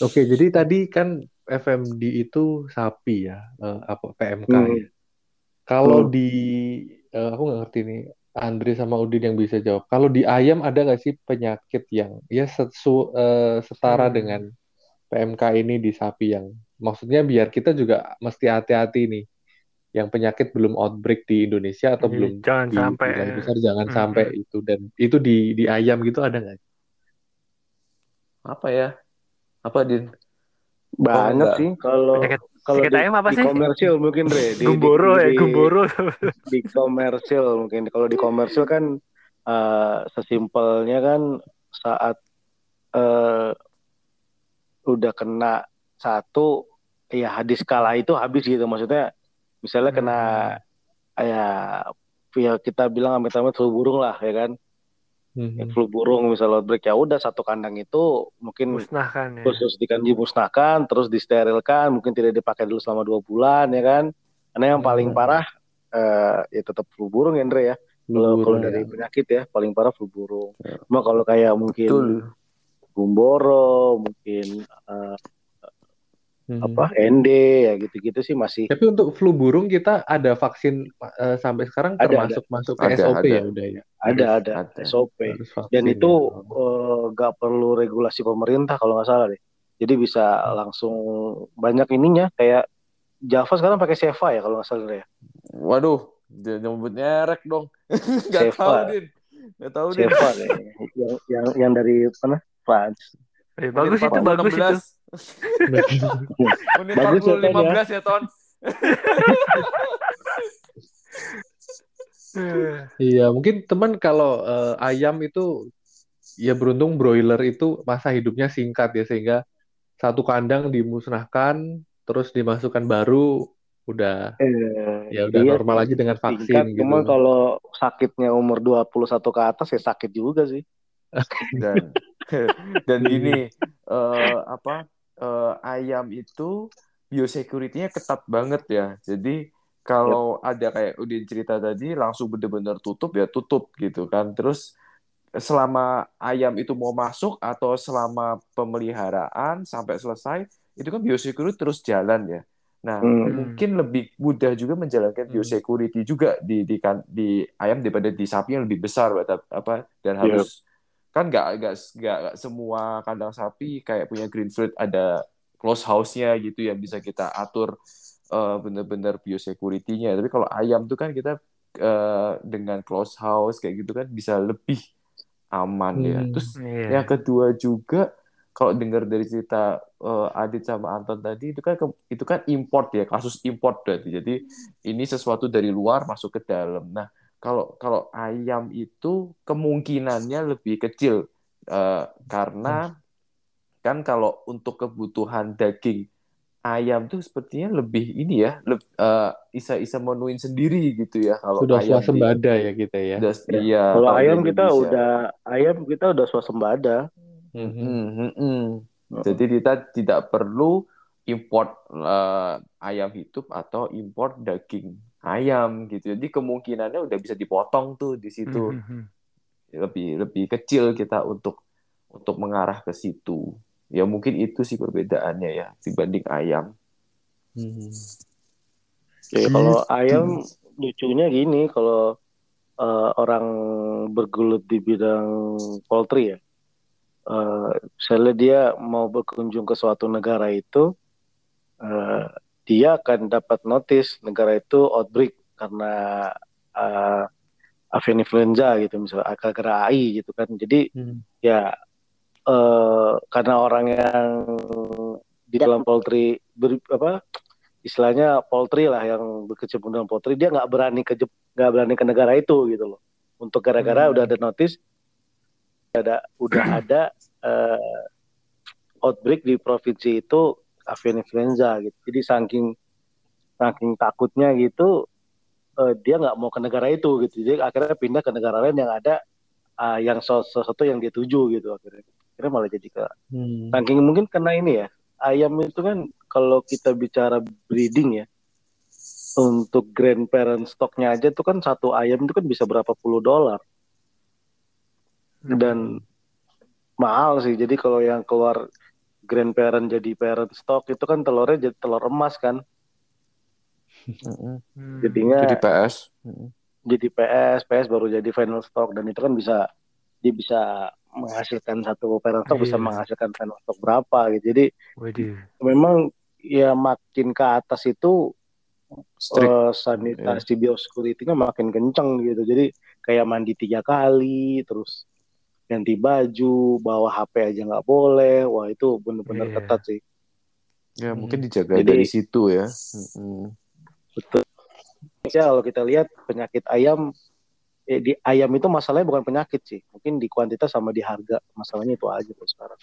Oke, jadi tadi kan FMD itu sapi ya, eh, apa PMK Hmm. ya. Kalau Hmm. di, eh, aku nggak ngerti nih, Andre sama Udin yang bisa jawab. Kalau di ayam ada nggak sih penyakit yang ya sesu, eh, setara Hmm. dengan PMK ini di sapi yang, maksudnya biar kita juga mesti hati-hati nih, yang penyakit belum outbreak di Indonesia atau Iya, belum jangan di sampai, ya. besar, jangan Hmm. sampai itu dan itu di di ayam gitu ada nggak? Apa ya? Apa Din? Banyak sih. Kalau kalau di, apa di sih? komersil mungkin Dre, di, Gumboro di, ya, di- gumboro. di komersil mungkin. Kalau di komersil kan eh, sesimpelnya kan saat eh, udah kena satu ya hadis kala itu habis gitu. Maksudnya misalnya kena ya ya kita bilang amit-amit flu burung lah ya kan Mhm. flu burung misalnya outbreak ya udah satu kandang itu mungkin Musnahkan ya. khusus dikan dimusnahkan terus disterilkan mungkin tidak dipakai dulu selama dua bulan ya kan karena yang paling Hmm. parah eh, ya tetap flu burung ya Andre ya kalau kalau dari ya. penyakit ya paling parah flu burung Ya. cuma kalau kayak mungkin Betul. gumboro mungkin eh, Mhm. apa ND ya gitu-gitu sih masih Tapi untuk flu burung kita ada vaksin eh, sampai sekarang Ada, termasuk masuk ke Ada, SOP ada. ya udah ya. ada ada ada. SOP vaksin dan ya. itu eh, nggak perlu regulasi pemerintah kalau nggak salah deh jadi bisa Hmm. langsung banyak ininya kayak Java sekarang pakai Seva ya kalau nggak salah ya Waduh, jangan nyebut nyerek dong. Gak Seva. tahu Din. Gak tahu Din. Seva yang yang yang dari mana France Eh, bagus itu, bagus 40, itu. 16. Menit Bagus ya, 40, Ton, ya. 15 ya, Ton. Eh, Iya, mungkin teman kalau eh, ayam itu ya beruntung broiler itu masa hidupnya singkat ya sehingga satu kandang dimusnahkan terus dimasukkan baru udah Eh, ya udah iya normal aja dengan vaksin gitu. Cuma kalau sakitnya umur 21 ke atas ya sakit juga sih. Dan dan gini, eh, apa eh, ayam itu biosecurity-nya ketat banget ya. Jadi kalau ada kayak Udin cerita tadi langsung benar-benar tutup ya tutup gitu kan. Terus selama ayam itu mau masuk atau selama pemeliharaan sampai selesai itu kan biosecurity terus jalan ya. Nah, Hmm. mungkin lebih mudah juga menjalankan Hmm. biosecurity juga di di kan di ayam daripada di sapi yang lebih besar apa dan harus kan nggak nggak semua kandang sapi kayak punya green field ada close house-nya gitu yang bisa kita atur eh, bener-bener biosecurity-nya. Tapi kalau ayam tuh kan kita eh, dengan close house kayak gitu kan bisa lebih aman ya. Hmm. Terus Iya. yang kedua juga kalau dengar dari cerita eh, Adit sama Anton tadi itu kan ke- itu kan import ya kasus import berarti jadi ini sesuatu dari luar masuk ke dalam nah kalau kalau ayam itu kemungkinannya lebih kecil eh, karena kan kalau untuk kebutuhan daging ayam tuh sepertinya lebih ini ya leb- eh, isa-isa menuin sendiri gitu ya kalau Sudah ayam di- swasembada ya kita ya. udah- Ya. iya Kalau di ayam kita Indonesia. udah ayam kita udah swasembada. Mhm. Hmm, hmm, hmm. Jadi kita tidak perlu import eh, ayam hidup atau import daging ayam gitu. Jadi kemungkinannya udah bisa dipotong tuh di situ. Mhm. Lebih lebih kecil kita untuk untuk mengarah ke situ. Ya mungkin itu sih perbedaannya ya dibanding ayam. Mhm. Ya, kalau ayam lucunya gini, kalau eh, orang bergelut di bidang poultry ya, eh, misalnya dia mau berkunjung ke suatu negara itu, eh, dia akan dapat notice negara itu outbreak karena eh, avian influenza gitu, misalnya gara-gara AI gitu kan. Jadi Hmm. ya eh, karena orang yang di dalam poultry ber- apa istilahnya poultry lah yang berkecimpung dalam poultry dia nggak berani ke nggak berani ke negara itu gitu loh untuk gara-gara Hmm. udah ada notice ada udah ada eh, outbreak di provinsi itu avian influenza gitu. Jadi saking saking takutnya gitu eh, dia nggak mau ke negara itu gitu. Jadi akhirnya pindah ke negara lain yang ada eh, yang sesuatu yang dia tuju gitu akhirnya. Akhirnya malah jadi ke Hmm. saking mungkin karena ini ya ayam itu kan kalau kita bicara breeding ya untuk grandparent stoknya aja tuh kan satu ayam itu kan bisa berapa puluh dolar. Dan mahal sih. Jadi kalau yang keluar grandparent jadi parent stock itu kan telurnya jadi telur emas kan. Hmm. jadinya Jadi PS. Mm-mm. jadi PS PS baru jadi final stock dan itu kan bisa dia bisa menghasilkan satu parent stock bisa Iya. menghasilkan final stock berapa gitu jadi Waduh. memang ya makin ke atas itu Strict. eh, sanitasi biosecurity-nya makin kenceng gitu. Jadi kayak mandi tiga kali, terus ganti baju, bawa HP aja nggak boleh. Wah itu bener-bener Iya. ketat sih. Ya Hmm. mungkin dijaga Jadi- dari situ ya. Mm-mm. Betul. Ya kalau kita lihat penyakit ayam, eh, di ayam itu masalahnya bukan penyakit sih. Mungkin di kuantitas sama di harga. Masalahnya itu aja tuh sekarang.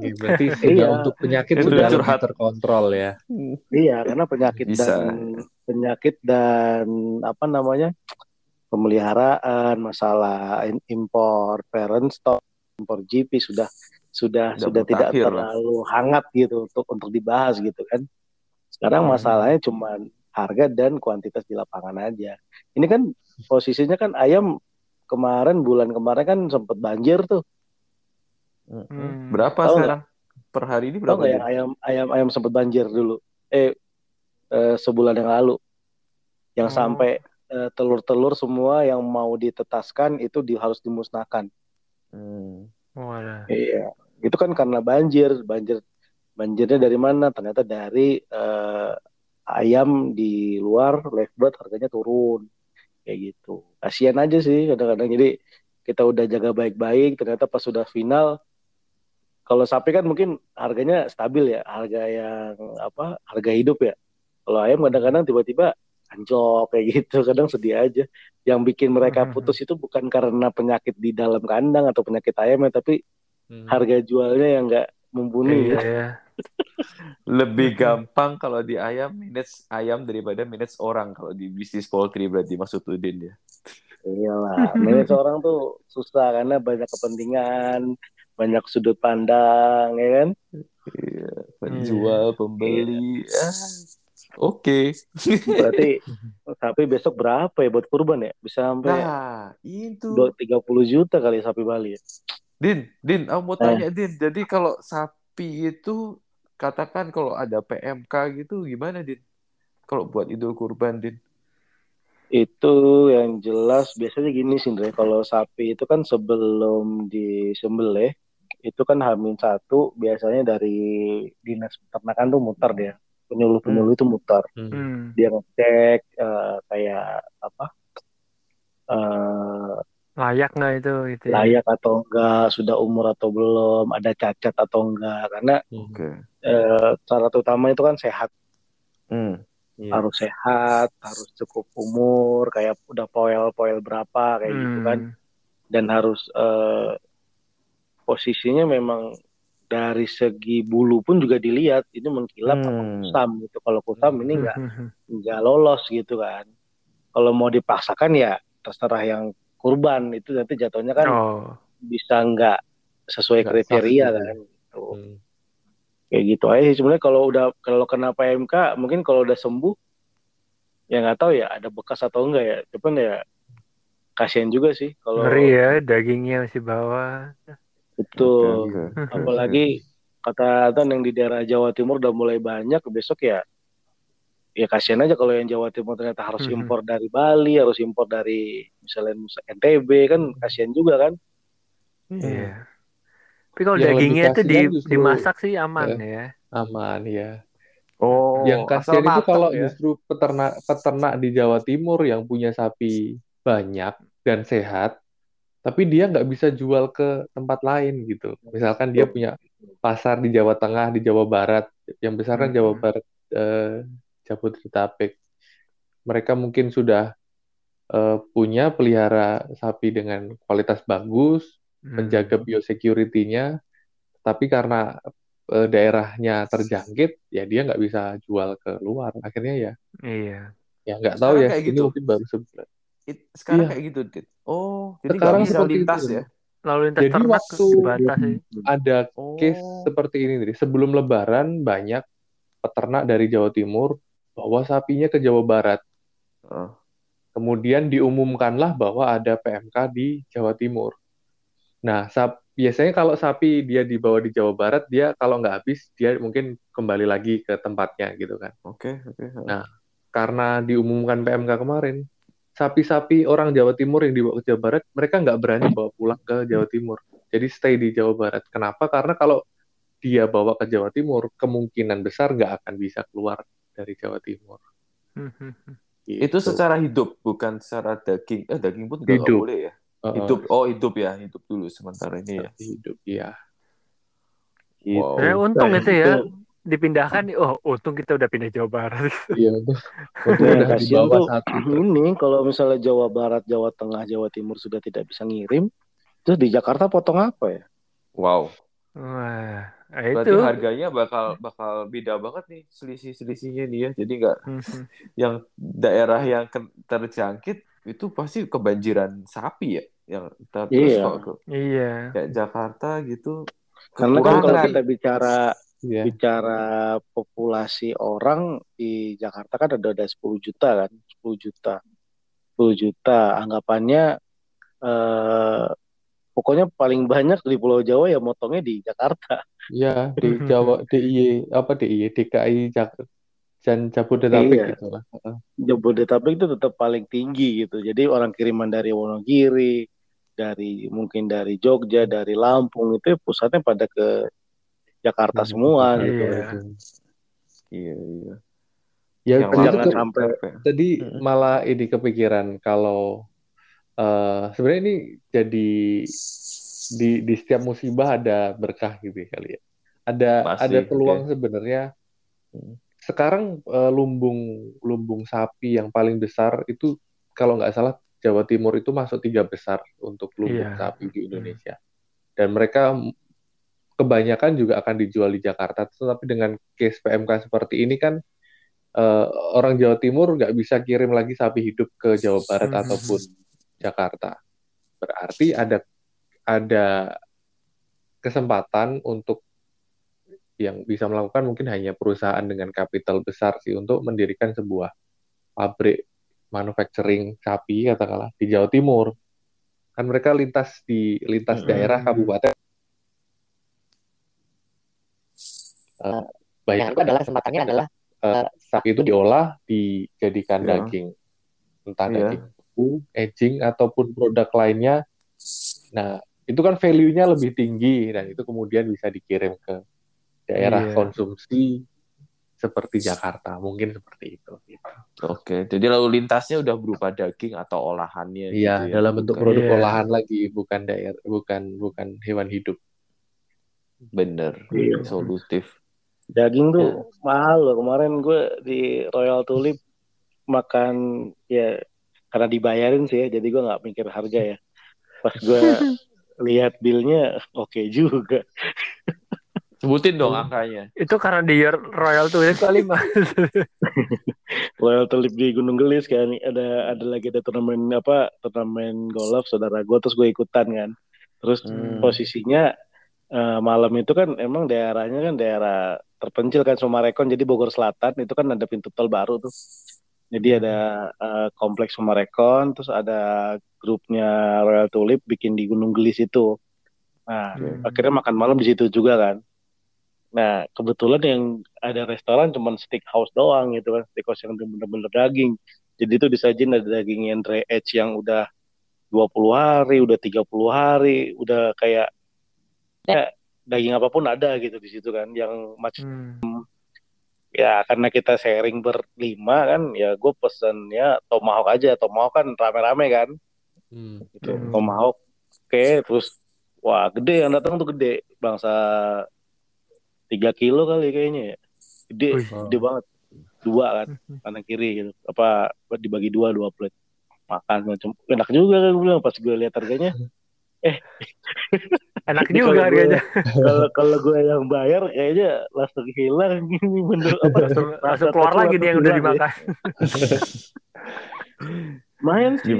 Ya, berarti Iya. untuk penyakit Itu sudah curhat. terkontrol ya. Iya, karena penyakit Bisa. dan penyakit dan apa namanya pemeliharaan, masalah impor, parent stock, impor GP sudah sudah Udah sudah tidak mutakhir lah. terlalu hangat gitu untuk untuk dibahas gitu kan. Sekarang Hmm. masalahnya cuma harga dan kuantitas di lapangan aja. Ini kan posisinya kan ayam kemarin bulan kemarin kan sempat banjir tuh. Mm-mm. Hmm. Berapa Tahu sekarang? Per hari ini berapa? yang Din? ayam ayam ayam sempat banjir dulu? Eh, eh, sebulan yang lalu, yang Oh. sampai telur-telur semua yang mau ditetaskan itu di, harus dimusnahkan. Hmm. Iya, itu kan karena banjir, banjir banjirnya dari mana? Ternyata dari eh, ayam di luar live bird harganya turun, kayak gitu. Kasihan aja sih kadang-kadang. Jadi kita udah jaga baik-baik, ternyata pas sudah final kalau sapi kan mungkin harganya stabil ya, harga yang apa? Harga hidup ya. Kalau ayam kadang-kadang tiba-tiba anjlok kayak gitu, kadang sedih aja. Yang bikin mereka putus itu bukan karena penyakit di dalam kandang atau penyakit ayamnya, tapi harga jualnya yang nggak mumpuni Iya ya. ya. Lebih gampang kalau di ayam minutes ayam daripada minutes orang kalau di bisnis poultry berarti maksud Udin ya. Iyalah, manage orang tuh susah karena banyak kepentingan, banyak sudut pandang, ya kan? Iya, penjual, pembeli. Ah, Oke. Berarti sapi besok berapa ya buat kurban ya? Bisa sampai Nah, itu. dua tiga puluh juta kali sapi Bali ya. Din, Din, aku mau Eh. tanya Din. Jadi kalau sapi itu katakan kalau ada PMK gitu gimana Din? Kalau buat idul kurban Din. Itu yang jelas biasanya gini sih. Kalau sapi itu kan sebelum disembelih itu kan Hamin satu biasanya dari dinas peternakan tuh muter dia. Penyuluh-penyuluh itu muter. Hmm. Dia ngecek eh, kayak apa? eh Layak nggak itu gitu ya? layak atau enggak, sudah umur atau belum, ada cacat atau enggak. Karena Oke. eh, syarat utama itu kan sehat, Hmm. Iya. harus sehat, harus cukup umur, kayak udah poel-poel berapa kayak gitu kan. Hmm. Dan harus eh, posisinya memang dari segi bulu pun juga dilihat ini mengkilap apa Hmm. kusam gitu. Kalau kusam ini enggak Hmm. nggak lolos gitu kan. Kalau mau dipaksakan ya terserah yang kurban itu nanti jatuhnya kan Oh. bisa nggak sesuai Nggak kriteria sah gitu. kan gitu. Hmm. kayak gitu aja sih sebenarnya kalau udah kalau kena PMK mungkin kalau udah sembuh ya nggak tahu ya ada bekas atau enggak ya cuman ya kasihan juga sih kalau Ngeri ya, dagingnya masih bawah. Betul oke. apalagi kata Tan yang di daerah Jawa Timur udah mulai banyak besok ya ya kasihan aja kalau yang Jawa Timur ternyata harus impor dari Bali harus impor dari misalnya NTB kan kasihan juga kan Iya. Tapi kalau Yang dagingnya itu di, justru- dimasak sih aman ya. Aman ya. Oh, yang kasihan itu matang kalau ya. justru peternak peternak di Jawa Timur yang punya sapi banyak dan sehat, tapi dia nggak bisa jual ke tempat lain gitu. Misalkan dia punya pasar di Jawa Tengah, di Jawa Barat, yang besar kan Jawa Hmm. Barat, eh, Jabodetabek. Mereka mungkin sudah eh, punya pelihara sapi dengan kualitas bagus, Hmm. menjaga biosecurity-nya, tapi karena eh, daerahnya terjangkit, ya dia nggak bisa jual ke luar. Akhirnya ya, Iya. ya nggak tahu ya. kayak Ini gitu. mungkin baru sebulan. It- sekarang Iya. kayak gitu, Dit. Oh, jadi Sekarang bisa seperti lintas itu. ya? Lalu lintas Jadi waktu dibatasi. ada Oh. case seperti ini nih. Sebelum Lebaran banyak peternak dari Jawa Timur bawa sapinya ke Jawa Barat. Oh. Kemudian diumumkanlah bahwa ada PMK di Jawa Timur. Nah, sap- biasanya kalau sapi dia dibawa di Jawa Barat, dia kalau nggak habis, dia mungkin kembali lagi ke tempatnya gitu kan. Oke, oke. Nah, Karena diumumkan PMK kemarin, sapi-sapi orang Jawa Timur yang dibawa ke Jawa Barat, mereka nggak berani bawa pulang ke Jawa Timur. Jadi stay di Jawa Barat. Kenapa? Karena kalau dia bawa ke Jawa Timur, kemungkinan besar nggak akan bisa keluar dari Jawa Timur. Itu Gitu. secara hidup, bukan secara daging. Eh, daging pun nggak Hidup. boleh ya. Hidup. Oh, hidup ya. Hidup dulu sementara ini ya. hidup ya Wow. Untung Nah, itu ya itu. Dipindahkan nih. Oh, untung kita udah pindah Jawa Barat. iya Nah, udah di kasihan bawah tuh satu ini kalau misalnya Jawa Barat, Jawa Tengah, Jawa Timur sudah tidak bisa ngirim, terus di Jakarta potong apa ya? Wow. Wah, nah Berarti itu. harganya bakal bakal beda banget nih selisih-selisihnya nih ya. Jadi nggak Mhm. yang daerah yang terjangkit itu pasti kebanjiran sapi ya. Yang ter- terus Iya. kok ke- Iya. kayak Jakarta gitu. Karena kan kalau kita bicara ya bicara populasi orang di Jakarta kan ada ada 10 juta kan, 10 juta. 10 juta anggapannya eh pokoknya paling banyak di Pulau Jawa ya motongnya di Jakarta. ya di Jawa DIY apa DIY DKI Jak dan Jabodetabek Iya. gitu lah. Jabodetabek itu tetap paling tinggi gitu. Jadi orang kiriman dari Wonogiri, dari mungkin dari Jogja, dari Lampung itu pusatnya pada ke Jakarta semua Jakarta gitu. Iya. Iya, iya. ya Yang itu Jangan ke- sampai Tadi Mm-mm. malah ini kepikiran kalau eh sebenarnya ini jadi di di setiap musibah ada berkah gitu ya kali ya. Ada Pasti, ada peluang oke. sebenarnya. Hmm. Sekarang eh, lumbung lumbung sapi yang paling besar itu kalau nggak salah Jawa Timur itu masuk tiga besar untuk lumbung Iya. sapi di Indonesia. Dan mereka kebanyakan juga akan dijual di Jakarta. Tetapi dengan case PMK seperti ini kan eh, orang Jawa Timur nggak bisa kirim lagi sapi hidup ke Jawa Barat Mhm. ataupun Jakarta. Berarti ada ada kesempatan untuk yang bisa melakukan mungkin hanya perusahaan dengan kapital besar sih untuk mendirikan sebuah pabrik manufacturing sapi katakanlah di Jawa Timur. Kan mereka lintas di lintas Mm-mm. daerah kabupaten. Eh, bayanganku adalah kesempatannya adalah eh, sapi itu diolah dijadikan Iya. daging entah Iya. daging beku, aging ataupun produk lainnya. Nah, itu kan value-nya lebih tinggi dan itu kemudian bisa dikirim ke daerah Iya. konsumsi seperti Jakarta, mungkin seperti itu. gitu. Oke, jadi lalu lintasnya udah berupa daging atau olahannya Iya, gitu ya. dalam bentuk Bukan- produk Iya. olahan lagi, bukan daerah, bukan bukan hewan hidup. Bener, Iya. solutif. Daging tuh Ya. mahal loh. Kemarin gue di Royal Tulip makan ya karena dibayarin sih ya, jadi gue nggak mikir harga ya. Pas gue lihat billnya oke juga. Sebutin dong angkanya. Itu karena di Royal Tulip kali mas. Royal Tulip di Gunung Gelis kan ada ada lagi ada turnamen apa turnamen golf saudara gue terus gue ikutan kan. Terus Hmm. posisinya eh, malam itu kan emang daerahnya kan daerah terpencil kan Sumarekon jadi Bogor Selatan itu kan ada pintu tol baru tuh. Jadi ada eh, kompleks Sumarekon terus ada grupnya Royal Tulip bikin di Gunung Gelis itu. Nah, Hmm. akhirnya makan malam di situ juga kan. Nah, kebetulan yang ada restoran cuman steakhouse doang gitu kan, steakhouse yang bener-bener daging. Jadi itu disajin ada daging yang dry age yang udah 20 hari, udah 30 hari, udah kayak ya, daging apa pun ada gitu di situ kan, yang macam Hmm. ya karena kita sharing berlima kan, ya gue pesennya tomahawk aja, tomahawk kan rame-rame kan, gitu. Hmm. Tomahawk oke terus wah gede yang datang tuh gede. Bangsa tiga kilo kali kayaknya ya. Gede Wih. gede banget. Dua kan kanan kiri gitu. Apa dibagi dua dua plate. Makan macam enak juga kan gue bilang pas gue lihat harganya Enak Ini juga harganya. kalau kalau gue yang bayar kayaknya langsung hilang ini bener apa Langsung, langsung keluar lagi nih yang udah ya. dimakan. Lumayan sih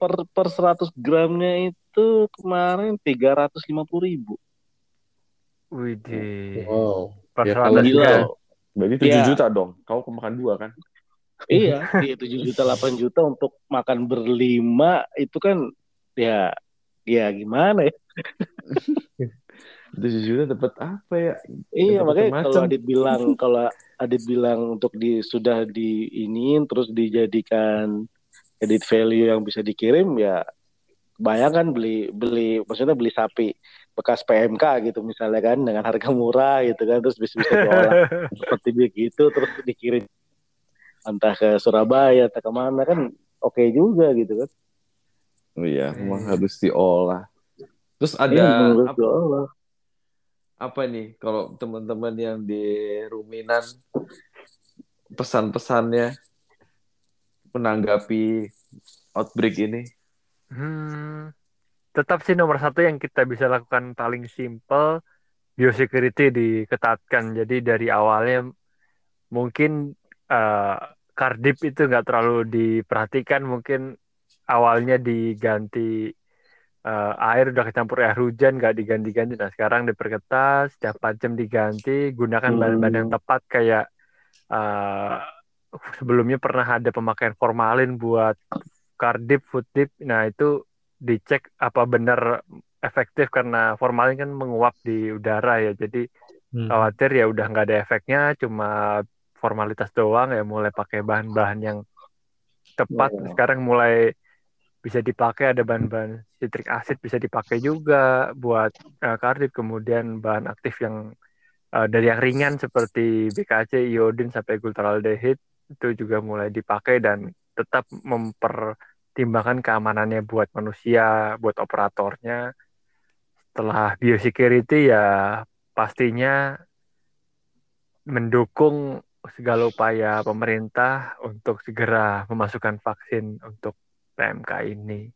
per per 100 gramnya itu kemarin 350 ribu. Widih. Wow. Pas Ya, ratus kalau Gila. gram. loh. Berarti 7 Iya. juta dong. Kau kemakan dua kan? Iya, iya 7 juta 8 juta untuk makan berlima itu kan ya ya gimana ya? 7 juta dapat apa ya? Iya Dapat makanya macam. kalau Adit bilang kalau Adit bilang untuk di sudah di iniin terus dijadikan edit value yang bisa dikirim ya bayangkan beli beli maksudnya beli sapi bekas PMK gitu misalnya kan dengan harga murah gitu kan terus bisa bisa diolah seperti begitu terus dikirim entah ke Surabaya entah ke mana kan oke juga gitu kan Oh iya, memang harus diolah. Terus ada Iya, menurut apa, diolah. apa nih kalau teman-teman yang di Ruminan pesan-pesannya menanggapi outbreak ini? Hmm, tetap sih nomor satu yang kita bisa lakukan paling simple biosecurity diketatkan. Jadi dari awalnya mungkin eh, kardip itu nggak terlalu diperhatikan. Mungkin awalnya diganti eh, air udah kecampur air hujan nggak diganti-ganti. Nah sekarang diperketat setiap 4 jam diganti. Gunakan Hmm. bahan-bahan yang tepat kayak eh, sebelumnya pernah ada pemakaian formalin buat kardip, food dip. Nah, itu dicek apa benar efektif karena formalin kan menguap di udara ya. Jadi Hmm. khawatir ya udah nggak ada efeknya, cuma formalitas doang ya mulai pakai bahan-bahan yang tepat. Ya. Sekarang mulai bisa dipakai ada bahan-bahan citric acid bisa dipakai juga buat eh, kardip. Kemudian bahan aktif yang eh, dari yang ringan seperti BKC, iodin sampai glutaraldehyde itu juga mulai dipakai dan tetap mempertimbangkan keamanannya buat manusia, buat operatornya. Setelah biosecurity ya pastinya mendukung segala upaya pemerintah untuk segera memasukkan vaksin untuk PMK ini.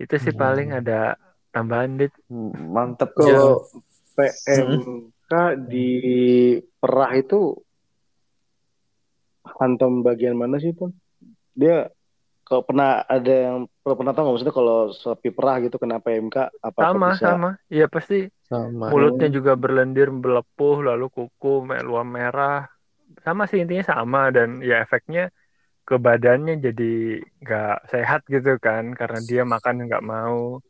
Itu sih Hmm. paling ada tambahan dit. Mantep Kalau PMK di perah itu hantam bagian mana sih tuh? Dia kalau pernah ada yang pernah, pernah tahu nggak maksudnya kalau sapi perah gitu kena PMK apa Sama, bisa? sama. Iya pasti Sama. mulutnya juga berlendir, melepuh, lalu kuku, meluam merah. Sama sih intinya sama dan ya efeknya ke badannya jadi nggak sehat gitu kan karena dia makan nggak mau.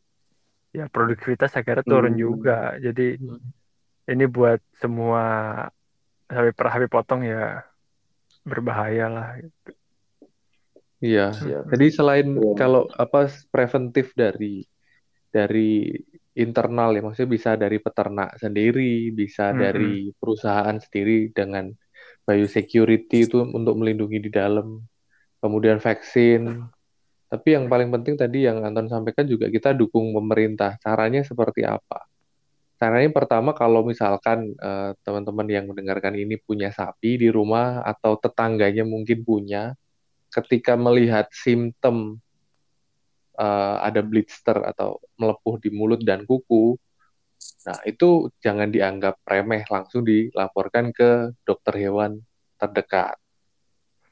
Ya produktivitas akhirnya turun Hmm. juga. Jadi Hmm. ini buat semua sapi perah sapi potong ya berbahaya lah. gitu. Iya. Siap. Jadi selain Iya. kalau apa preventif dari dari internal ya, maksudnya bisa dari peternak sendiri, bisa Mm-mm. dari perusahaan sendiri dengan biosecurity itu untuk melindungi di dalam, kemudian vaksin. Tapi yang paling penting tadi yang Anton sampaikan juga kita dukung pemerintah. Caranya seperti apa? Caranya pertama kalau misalkan eh, teman-teman yang mendengarkan ini punya sapi di rumah atau tetangganya mungkin punya, ketika melihat simptom eh, ada blister atau melepuh di mulut dan kuku, nah itu jangan dianggap remeh, langsung dilaporkan ke dokter hewan terdekat.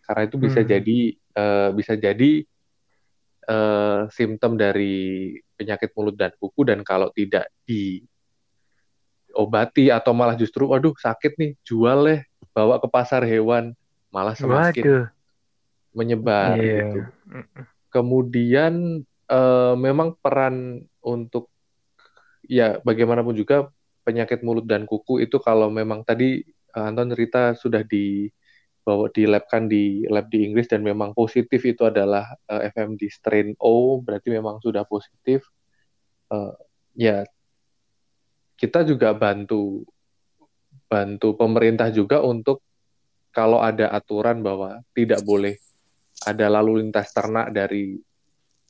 Karena itu bisa Hmm. jadi eh, bisa jadi eh, simptom dari penyakit mulut dan kuku dan kalau tidak diobati atau malah justru waduh sakit nih jual deh bawa ke pasar hewan malah semakin Waduh. menyebar Iya. gitu. Kemudian eh, memang peran untuk ya bagaimanapun juga penyakit mulut dan kuku itu kalau memang tadi Anton cerita sudah dibawa di lab kan di lab di Inggris dan memang positif itu adalah eh, FMD strain O berarti memang sudah positif. Eh, ya kita juga bantu bantu pemerintah juga untuk kalau ada aturan bahwa tidak boleh ada lalu lintas ternak dari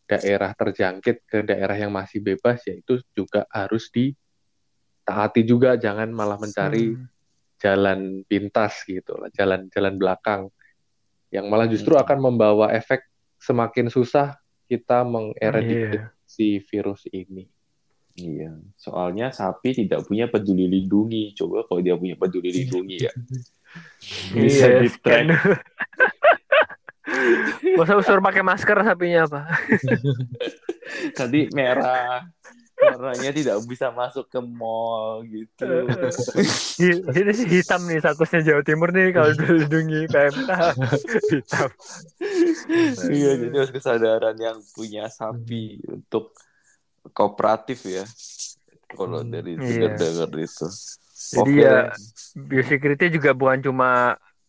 daerah terjangkit ke daerah yang masih bebas ya itu juga harus ditaati juga jangan malah mencari Hmm. Jalan pintas gitu lah jalan-jalan belakang yang malah justru Hmm. akan membawa efek semakin susah kita mengeradikasi Iya. si virus ini. Iya, soalnya sapi tidak punya peduli lindungi. Coba kalau dia punya peduli lindungi ya. Bisa Iya, di track. Masa usur pakai masker sapinya apa? Tadi merah. Warnanya tidak bisa masuk ke mall gitu. Ini sih hitam nih statusnya Jawa Timur nih kalau dilindungi PMK hitam. Iya, jadi harus kesadaran yang punya sapi untuk kooperatif ya. Kalau Hmm, dari iya. dengar itu. Jadi ya biosecurity juga bukan cuma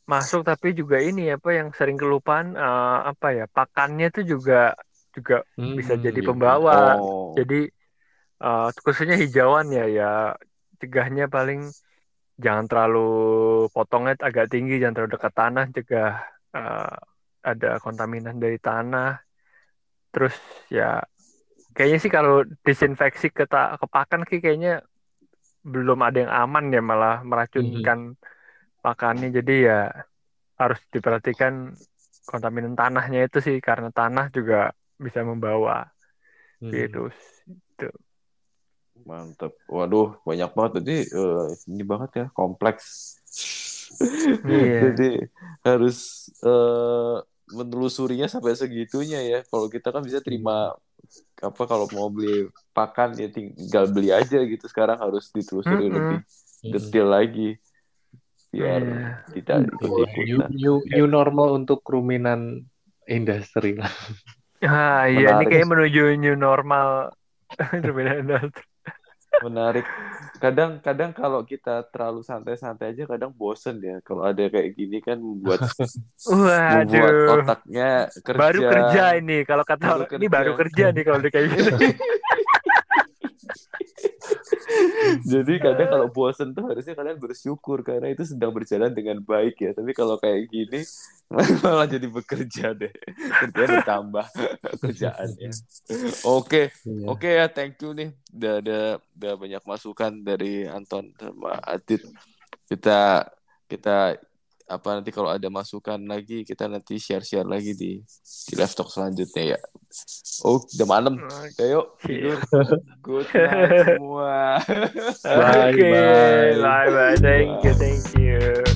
masuk tapi juga ini apa yang sering kelupaan eh, apa ya pakannya itu juga juga bisa Hmm, jadi iya. pembawa. Oh. Jadi eh, khususnya hijauan ya ya cegahnya paling jangan terlalu potongnya agak tinggi, jangan terlalu dekat tanah, cegah eh, ada kontaminan dari tanah. Terus ya kayaknya sih kalau disinfeksi ke, ta- ke pakan sih kayaknya belum ada yang aman ya malah meracunkan pakannya. Jadi ya harus diperhatikan kontaminan tanahnya itu sih karena tanah juga bisa membawa Hmm. virus. Mantap. Waduh, banyak banget tadi eh, ini banget ya, kompleks. Iya. Jadi harus eh, menelusurinya sampai segitunya ya. Kalau kita kan bisa terima apa kalau mau beli pakan ya tinggal beli aja gitu. Sekarang harus ditelusuri Mm-mm. lebih Hmm. detail lagi biar Iya. tidak New, ikut-ikutan. new, new normal untuk ruminan industri lah. Ah iya ini kayak menuju new normal. Perbedaan industri. Menarik. Kadang-kadang kalau kita terlalu santai-santai aja kadang bosen ya. Kalau ada kayak gini kan membuat membuat otaknya kerja. Baru kerja ini kalau kata Baru orang ini kerja. baru kerja nih kalau kayak gini. Jadi kadang kalau bosen tuh harusnya kalian bersyukur karena itu sedang berjalan dengan baik ya. Tapi kalau kayak gini malah jadi bekerja deh. Kerjaan bertambah kerjaannya. Oke, Iya. oke ya thank you nih. Udah ada udah banyak masukan dari Anton sama Adit. Kita kita apa nanti kalau ada masukan lagi kita nanti share-share lagi di di live talk selanjutnya ya. Oh, udah malam. Ayo tidur. Good night semua. Oke, Bye, bye. bye bye. Thank you, thank you.